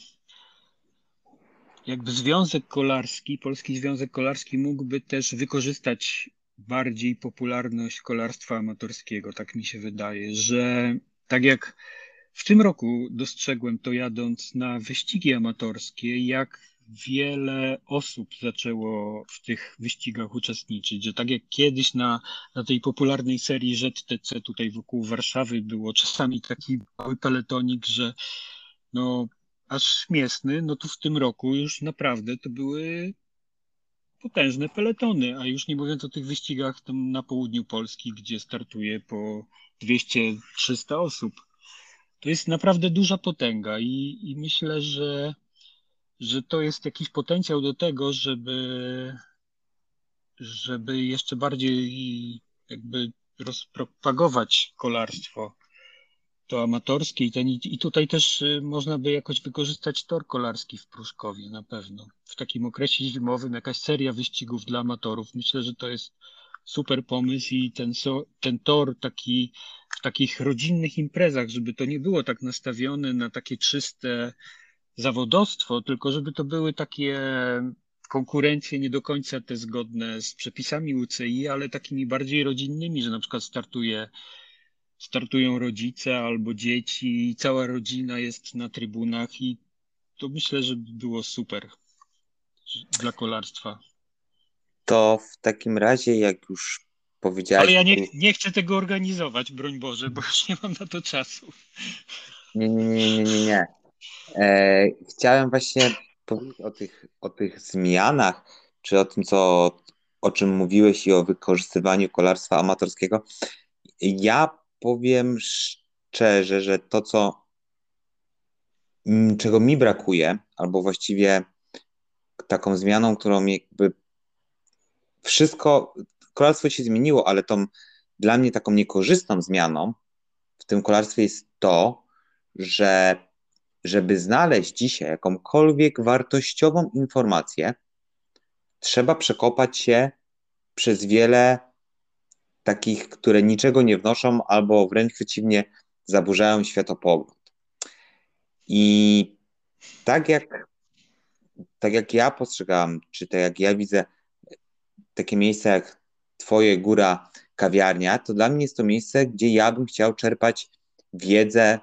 jakby Związek Kolarski, Polski Związek Kolarski mógłby też wykorzystać bardziej popularność kolarstwa amatorskiego, tak mi się wydaje, że tak jak w tym roku dostrzegłem to jadąc na wyścigi amatorskie, jak wiele osób zaczęło w tych wyścigach uczestniczyć, że tak jak kiedyś na, na tej popularnej serii ZTC tutaj wokół Warszawy było czasami taki mały peletonik, że no aż śmieszny, no to w tym roku już naprawdę to były potężne peletony, a już nie mówiąc o tych wyścigach tam na południu Polski, gdzie startuje po 200-300 osób. To jest naprawdę duża potęga i, i myślę, że, że to jest jakiś potencjał do tego, żeby, żeby jeszcze bardziej jakby rozpropagować kolarstwo to amatorskie i, ten, i tutaj też y, można by jakoś wykorzystać tor kolarski w Pruszkowie na pewno. W takim okresie zimowym jakaś seria wyścigów dla amatorów. Myślę, że to jest super pomysł i ten, ten tor taki w takich rodzinnych imprezach, żeby to nie było tak nastawione na takie czyste zawodowstwo, tylko żeby to były takie konkurencje nie do końca te zgodne z przepisami UCI, ale takimi bardziej rodzinnymi, że na przykład startuje startują rodzice albo dzieci i cała rodzina jest na trybunach i to myślę, że by było super dla kolarstwa. To w takim razie, jak już powiedziałeś... Ale ja nie, nie chcę tego organizować, broń Boże, bo już nie mam na to czasu. Nie, nie, nie, nie, nie. nie. E, chciałem właśnie powiedzieć o tych, o tych zmianach, czy o tym, co, o czym mówiłeś i o wykorzystywaniu kolarstwa amatorskiego. Ja powiem szczerze, że to, co czego mi brakuje, albo właściwie taką zmianą, którą jakby wszystko, kolarstwo się zmieniło, ale tą dla mnie taką niekorzystną zmianą w tym kolarstwie jest to, że żeby znaleźć dzisiaj jakąkolwiek wartościową informację, trzeba przekopać się przez wiele takich, które niczego nie wnoszą albo wręcz przeciwnie, zaburzają światopogląd. I tak jak, tak jak ja postrzegam, czy tak jak ja widzę takie miejsca jak Twoje góra kawiarnia, to dla mnie jest to miejsce, gdzie ja bym chciał czerpać wiedzę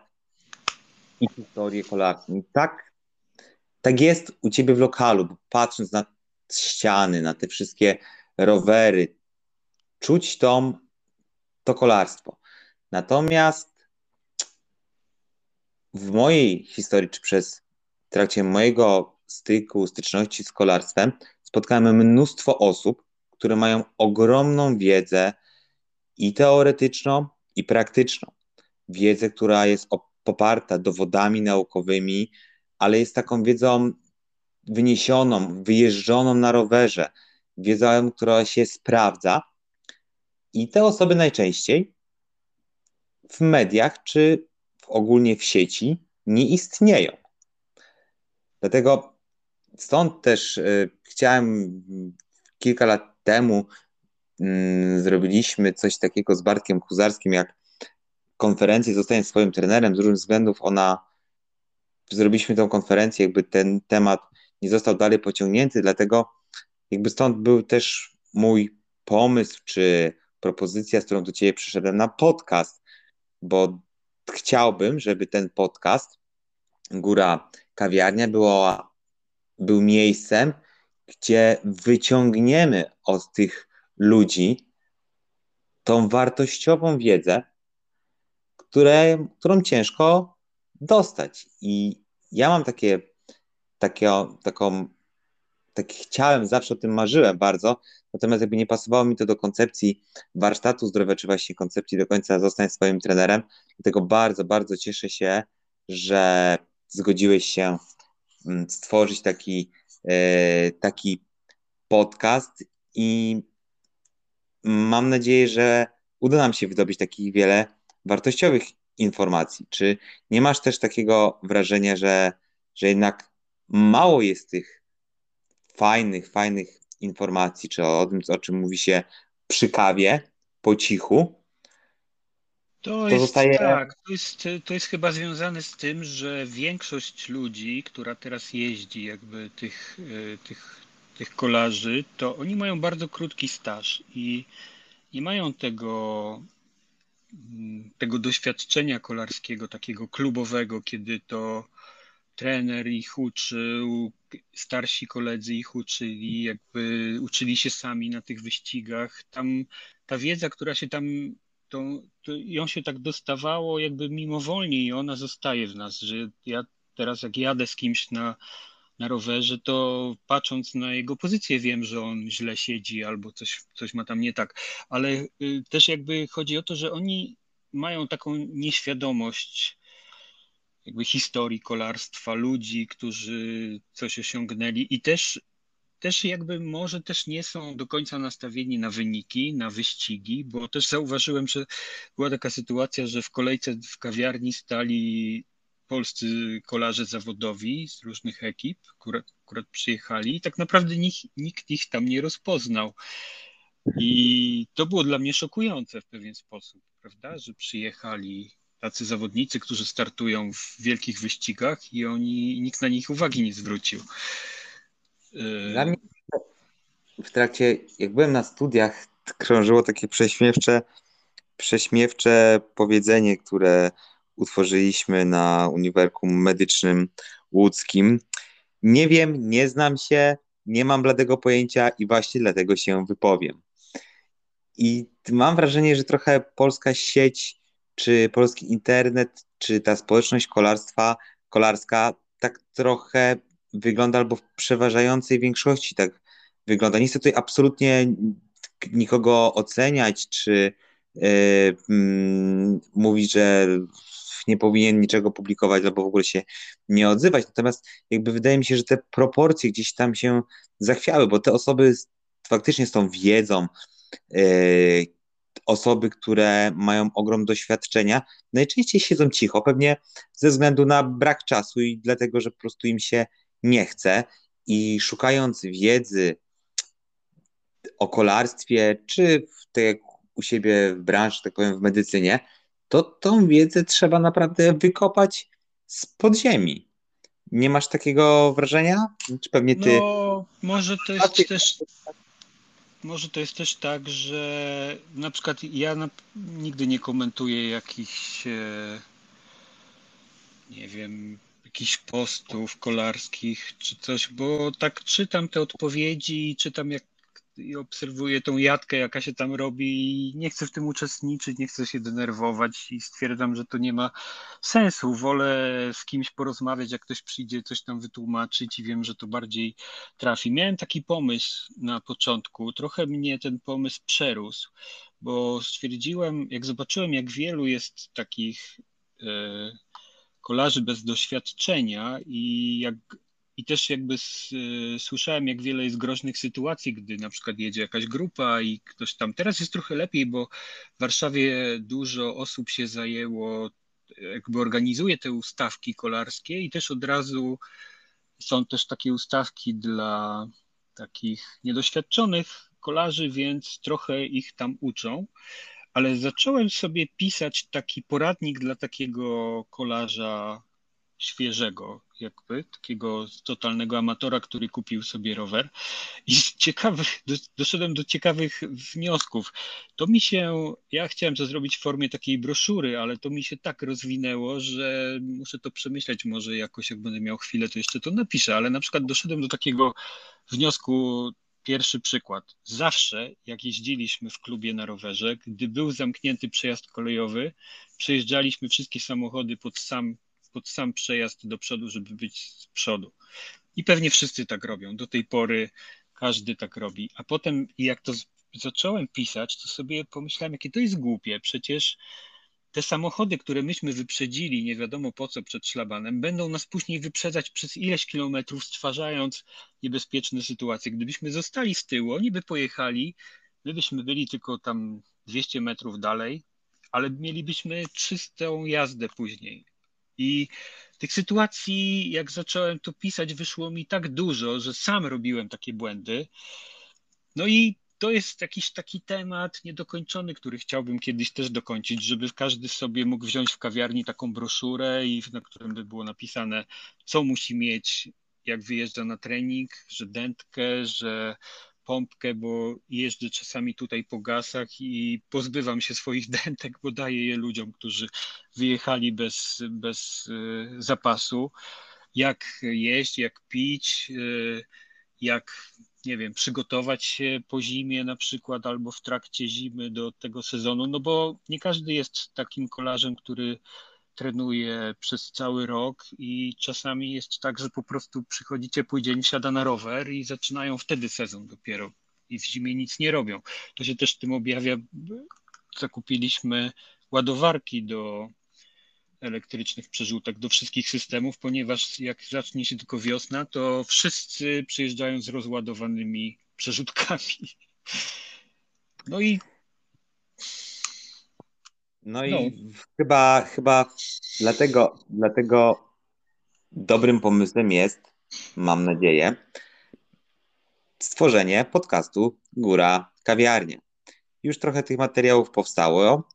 i historię kolarstwa. Tak, tak jest u Ciebie w lokalu, bo patrząc na ściany, na te wszystkie rowery, czuć tą, to kolarstwo. Natomiast w mojej historii, czy przez w trakcie mojego styku, styczności z kolarstwem, spotkałem mnóstwo osób, które mają ogromną wiedzę i teoretyczną, i praktyczną. Wiedzę, która jest poparta dowodami naukowymi, ale jest taką wiedzą wyniesioną, wyjeżdżoną na rowerze, wiedzą, która się sprawdza i te osoby najczęściej w mediach czy ogólnie w sieci nie istnieją. Dlatego stąd też y, chciałem kilka lat temu y, zrobiliśmy coś takiego z Bartkiem Kuzarskim, jak konferencję Zostań swoim trenerem. Z różnych względów ona, zrobiliśmy tą konferencję, jakby ten temat nie został dalej pociągnięty, dlatego jakby stąd był też mój pomysł, czy propozycja, z którą do Ciebie przyszedłem na podcast, bo chciałbym, żeby ten podcast Góra Kawiarnia było, był miejscem, gdzie wyciągniemy od tych ludzi tą wartościową wiedzę, które, którą ciężko dostać. I ja mam takie, takie, taką, tak chciałem, zawsze o tym marzyłem bardzo, Natomiast jakby nie pasowało mi to do koncepcji warsztatu zdrowia, czy właśnie koncepcji do końca zostań swoim trenerem. Dlatego bardzo, bardzo cieszę się, że zgodziłeś się mm, stworzyć taki, e, taki podcast i mam nadzieję, że uda nam się wydobyć takich wiele wartościowych informacji. Czy nie masz też takiego wrażenia, że, że jednak mało jest tych fajnych, fajnych informacji, czy o tym, o czym mówi się przy kawie, po cichu. To, jest zostaje... tak, to jest, to jest chyba związane z tym, że większość ludzi, która teraz jeździ, jakby tych, e, tych, tych kolarzy, to oni mają bardzo krótki staż i nie mają tego, mm, tego doświadczenia kolarskiego, takiego klubowego, kiedy to trener ich uczył, starsi koledzy ich uczyli, jakby uczyli się sami na tych wyścigach. Tam ta wiedza, która się tam, to, to ją się tak dostawało jakby mimowolnie i ona zostaje w nas, że ja teraz jak jadę z kimś na, na rowerze, to patrząc na jego pozycję wiem, że on źle siedzi albo coś, coś ma tam nie tak, ale y, też jakby chodzi o to, że oni mają taką nieświadomość jakby historii kolarstwa, ludzi, którzy coś osiągnęli i też, też jakby może też nie są do końca nastawieni na wyniki, na wyścigi, bo też zauważyłem, że była taka sytuacja, że w kolejce w kawiarni stali polscy kolarze zawodowi z różnych ekip, akurat, akurat przyjechali i tak naprawdę nikt ich tam nie rozpoznał. I to było dla mnie szokujące w pewien sposób, prawda, że przyjechali tacy zawodnicy, którzy startują w wielkich wyścigach i oni nikt na nich uwagi nie zwrócił. Dla mnie w trakcie, jak byłem na studiach, krążyło takie prześmiewcze, prześmiewcze powiedzenie, które utworzyliśmy na Uniwerkum Medycznym Łódzkim. Nie wiem, nie znam się, nie mam bladego pojęcia i właśnie dlatego się wypowiem. I mam wrażenie, że trochę polska sieć, czy polski internet, czy ta społeczność kolarstwa, kolarska tak trochę wygląda, albo w przeważającej większości tak wygląda. Nie chcę tutaj absolutnie nikogo oceniać, czy yy, yy, mówić, że nie powinien niczego publikować albo w ogóle się nie odzywać. Natomiast jakby wydaje mi się, że te proporcje gdzieś tam się zachwiały, bo te osoby faktycznie z tą wiedzą, yy, osoby, które mają ogrom doświadczenia, najczęściej siedzą cicho, pewnie ze względu na brak czasu i dlatego, że po prostu im się nie chce i szukając wiedzy o kolarstwie, czy w, tak jak u siebie w branży, tak powiem, w medycynie, to tą wiedzę trzeba naprawdę wykopać z podziemi. Nie masz takiego wrażenia? Czy pewnie ty. No, może to jest ty... też. Może to jest też tak, że na przykład ja na, nigdy nie komentuję jakichś, e, nie wiem, jakichś postów kolarskich czy coś, bo tak czytam te odpowiedzi i czytam jak i obserwuję tą jadkę, jaka się tam robi i nie chcę w tym uczestniczyć, nie chcę się denerwować i stwierdzam, że to nie ma sensu. Wolę z kimś porozmawiać, jak ktoś przyjdzie coś tam wytłumaczyć i wiem, że to bardziej trafi. Miałem taki pomysł na początku, trochę mnie ten pomysł przerósł, bo stwierdziłem, jak zobaczyłem, jak wielu jest takich e, kolarzy bez doświadczenia i jak i też jakby y, słyszałem, jak wiele jest groźnych sytuacji, gdy na przykład jedzie jakaś grupa i ktoś tam. Teraz jest trochę lepiej, bo w Warszawie dużo osób się zajęło, jakby organizuje te ustawki kolarskie i też od razu są też takie ustawki dla takich niedoświadczonych kolarzy, więc trochę ich tam uczą. Ale zacząłem sobie pisać taki poradnik dla takiego kolarza świeżego, jakby takiego totalnego amatora, który kupił sobie rower. I ciekawy, doszedłem do ciekawych wniosków. To mi się, ja chciałem to zrobić w formie takiej broszury, ale to mi się tak rozwinęło, że muszę to przemyśleć. Może jakoś, jak będę miał chwilę, to jeszcze to napiszę, ale na przykład doszedłem do takiego wniosku. Pierwszy przykład. Zawsze, jak jeździliśmy w klubie na rowerze, gdy był zamknięty przejazd kolejowy, przejeżdżaliśmy wszystkie samochody pod sam pod sam przejazd do przodu, żeby być z przodu. I pewnie wszyscy tak robią. Do tej pory każdy tak robi. A potem, jak to zacząłem pisać, to sobie pomyślałem, jakie to jest głupie. Przecież te samochody, które myśmy wyprzedzili, nie wiadomo po co przed szlabanem, będą nas później wyprzedzać przez ileś kilometrów, stwarzając niebezpieczne sytuacje. Gdybyśmy zostali z tyłu, oni by pojechali, my byśmy byli tylko tam 200 metrów dalej, ale mielibyśmy czystą jazdę później. I tych sytuacji, jak zacząłem to pisać, wyszło mi tak dużo, że sam robiłem takie błędy. No i to jest jakiś taki temat niedokończony, który chciałbym kiedyś też dokończyć, żeby każdy sobie mógł wziąć w kawiarni taką broszurę, i na którym by było napisane, co musi mieć, jak wyjeżdża na trening, że dętkę, że pompkę, bo jeżdżę czasami tutaj po gasach i pozbywam się swoich dętek, bo daję je ludziom, którzy wyjechali bez, bez y, zapasu. jak jeść, jak pić, y, jak nie wiem, przygotować się po zimie na przykład albo w trakcie zimy do tego sezonu, no bo nie każdy jest takim kolarzem, który trenuje przez cały rok i czasami jest tak, że po prostu przychodzi ciepły dzień, siada na rower i zaczynają wtedy sezon dopiero i w zimie nic nie robią. To się też tym objawia. Zakupiliśmy ładowarki do elektrycznych przerzutek do wszystkich systemów, ponieważ jak zacznie się tylko wiosna, to wszyscy przyjeżdżają z rozładowanymi przerzutkami. No i no i no. chyba, chyba dlatego, dlatego dobrym pomysłem jest, mam nadzieję, stworzenie podcastu Góra Kawiarnia. Już trochę tych materiałów powstało.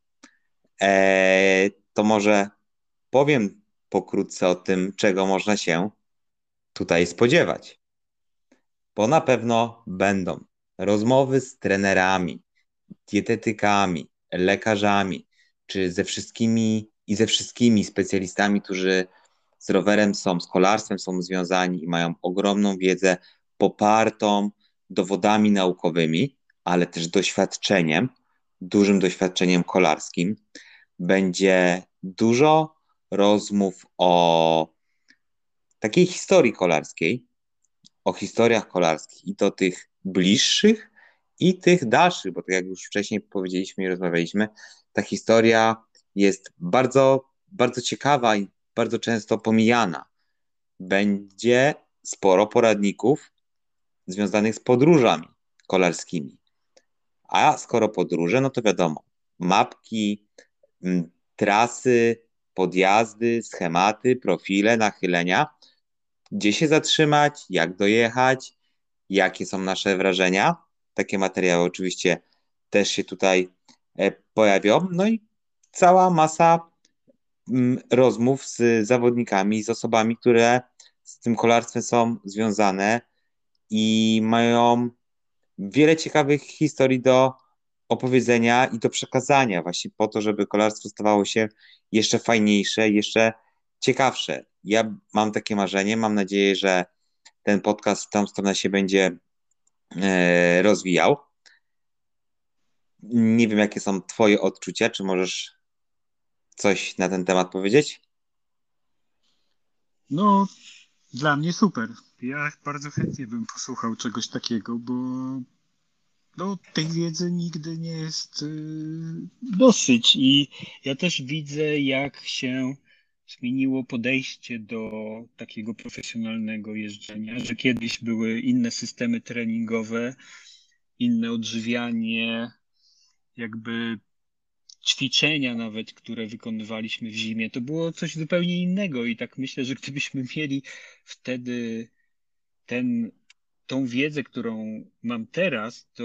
Eee, to może powiem pokrótce o tym, czego można się tutaj spodziewać. Bo na pewno będą rozmowy z trenerami, dietetykami, lekarzami, czy ze wszystkimi i ze wszystkimi specjalistami, którzy z rowerem są, z kolarstwem są związani i mają ogromną wiedzę popartą dowodami naukowymi, ale też doświadczeniem, dużym doświadczeniem kolarskim. Będzie dużo rozmów o takiej historii kolarskiej, o historiach kolarskich i to tych bliższych i tych dalszych, bo tak jak już wcześniej powiedzieliśmy i rozmawialiśmy, ta historia jest bardzo, bardzo ciekawa i bardzo często pomijana. Będzie sporo poradników związanych z podróżami kolarskimi. A skoro podróże, no to wiadomo, mapki, trasy, podjazdy, schematy, profile, nachylenia, gdzie się zatrzymać, jak dojechać, jakie są nasze wrażenia. Takie materiały oczywiście też się tutaj pojawią. No i cała masa mm, rozmów z zawodnikami, z osobami, które z tym kolarstwem są związane i mają wiele ciekawych historii do opowiedzenia i do przekazania, właśnie po to, żeby kolarstwo stawało się jeszcze fajniejsze, jeszcze ciekawsze. Ja mam takie marzenie, mam nadzieję, że ten podcast w tą stronę się będzie e, rozwijał. Nie wiem, jakie są Twoje odczucia, czy możesz coś na ten temat powiedzieć? No, dla mnie super. Ja bardzo chętnie bym posłuchał czegoś takiego, bo no, tej wiedzy nigdy nie jest y, dosyć. I ja też widzę, jak się zmieniło podejście do takiego profesjonalnego jeżdżenia, że kiedyś były inne systemy treningowe, inne odżywianie, jakby ćwiczenia nawet, które wykonywaliśmy w zimie, to było coś zupełnie innego i tak myślę, że gdybyśmy mieli wtedy ten tą wiedzę, którą mam teraz, to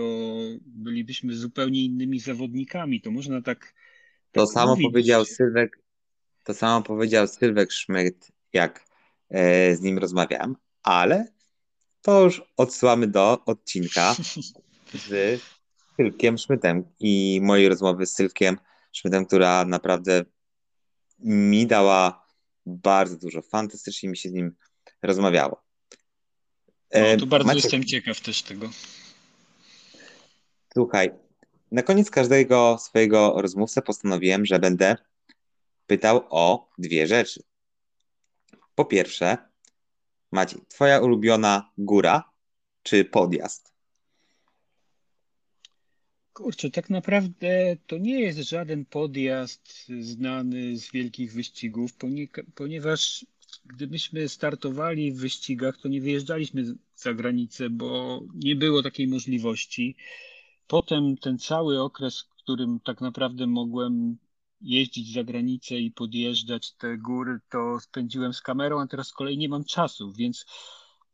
bylibyśmy zupełnie innymi zawodnikami. To można tak. To tak samo mówić. powiedział Sylwek, to samo powiedział Sylwek Szmyt, jak e, z nim rozmawiałem, ale to już odsyłamy do odcinka z Sylwkiem Szmytem i mojej rozmowy z Sylwkiem Szmytem, która naprawdę mi dała bardzo dużo. Fantastycznie mi się z nim rozmawiało. No, e, to bardzo Maciek, jestem ciekaw też tego. Słuchaj, na koniec każdego swojego rozmówcę postanowiłem, że będę pytał o dwie rzeczy. Po pierwsze, Maciej, twoja ulubiona góra czy podjazd? Kurczę, tak naprawdę to nie jest żaden podjazd znany z wielkich wyścigów, ponieważ gdybyśmy startowali w wyścigach, to nie wyjeżdżaliśmy za granicę, bo nie było takiej możliwości. Potem ten cały okres, w którym tak naprawdę mogłem jeździć za granicę i podjeżdżać te góry, to spędziłem z kamerą, a teraz z kolei nie mam czasu, więc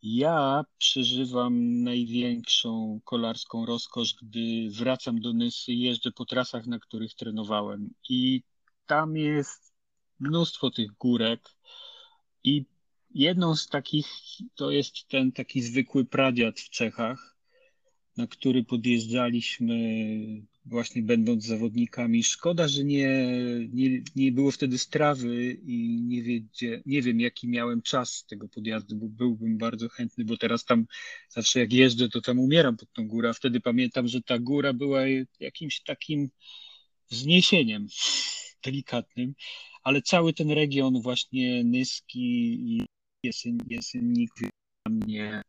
ja przeżywam największą kolarską rozkosz, gdy wracam do Nysy, jeżdżę po trasach, na których trenowałem. I tam jest mnóstwo tych górek, i jedną z takich to jest ten taki zwykły pradziad w Czechach, na który podjeżdżaliśmy właśnie będąc zawodnikami. Szkoda, że nie, nie, nie było wtedy strawy i nie, wiedzie, nie wiem, jaki miałem czas tego podjazdu, bo byłbym bardzo chętny, bo teraz tam zawsze jak jeżdżę, to tam umieram pod tą górę, a wtedy pamiętam, że ta góra była jakimś takim wzniesieniem delikatnym, ale cały ten region właśnie Nyski i Jesyn, Jesennik dla mnie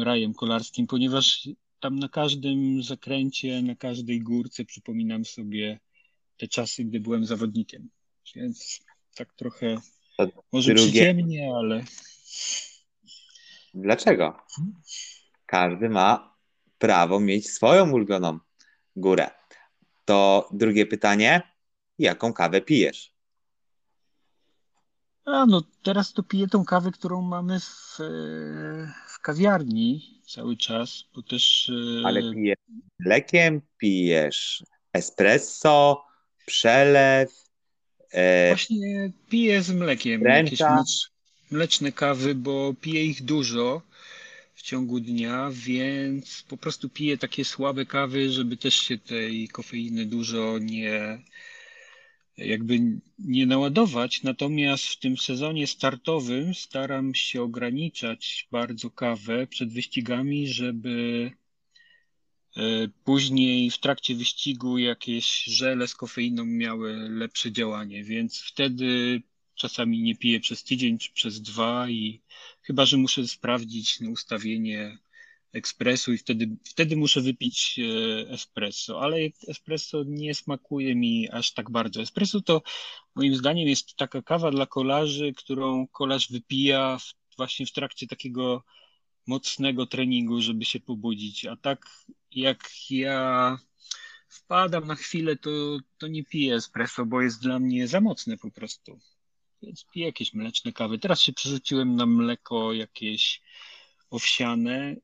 rajem kolarskim, ponieważ tam na każdym zakręcie, na każdej górce przypominam sobie te czasy, gdy byłem zawodnikiem. Więc tak trochę może drugie... przyziemnie, ale. Dlaczego? Każdy ma prawo mieć swoją ulubioną górę. To drugie pytanie. Jaką kawę pijesz? A no, teraz to piję tą kawę, którą mamy w, w kawiarni cały czas, bo też... E, Ale pijesz mlekiem, pijesz espresso, przelew... E... Właśnie piję z mlekiem jakieś mlecz, mleczne kawy, bo piję ich dużo w ciągu dnia, więc po prostu piję takie słabe kawy, żeby też się tej kofeiny dużo nie jakby nie naładować, natomiast w tym sezonie startowym staram się ograniczać bardzo kawę przed wyścigami, żeby e, później w trakcie wyścigu jakieś żele z kofeiną miały lepsze działanie, więc wtedy czasami nie piję przez tydzień czy przez dwa i chyba, że muszę sprawdzić ustawienie ekspresu i wtedy, wtedy muszę wypić e, espresso, ale espresso nie smakuje mi aż tak bardzo. Espresso to moim zdaniem jest taka kawa dla kolarzy, którą kolarz wypija w, właśnie w trakcie takiego mocnego treningu, żeby się pobudzić. A tak jak ja wpadam na chwilę, to, to nie piję espresso, bo jest dla mnie za mocne po prostu. Więc piję jakieś mleczne kawy. Teraz się przerzuciłem na mleko jakieś owsiane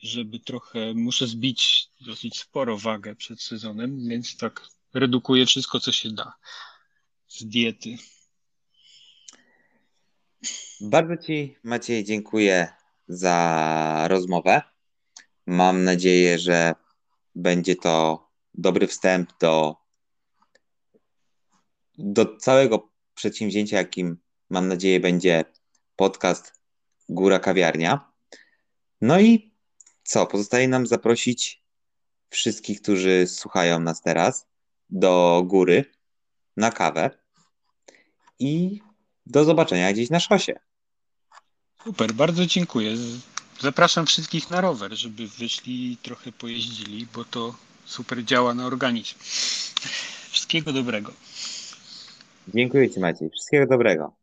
żeby trochę, muszę zbić dosyć sporo wagę przed sezonem, więc tak redukuję wszystko, co się da z diety. Bardzo Ci, Maciej, dziękuję za rozmowę. Mam nadzieję, że będzie to dobry wstęp do, do całego przedsięwzięcia, jakim mam nadzieję będzie podcast Góra Kawiarnia. No i co? Pozostaje nam zaprosić wszystkich, którzy słuchają nas teraz, do góry na kawę i do zobaczenia gdzieś na szosie. Super, bardzo dziękuję. Zapraszam wszystkich na rower, żeby wyszli i trochę pojeździli, bo to super działa na organizm. Wszystkiego dobrego. Dziękuję Ci Maciej. Wszystkiego dobrego.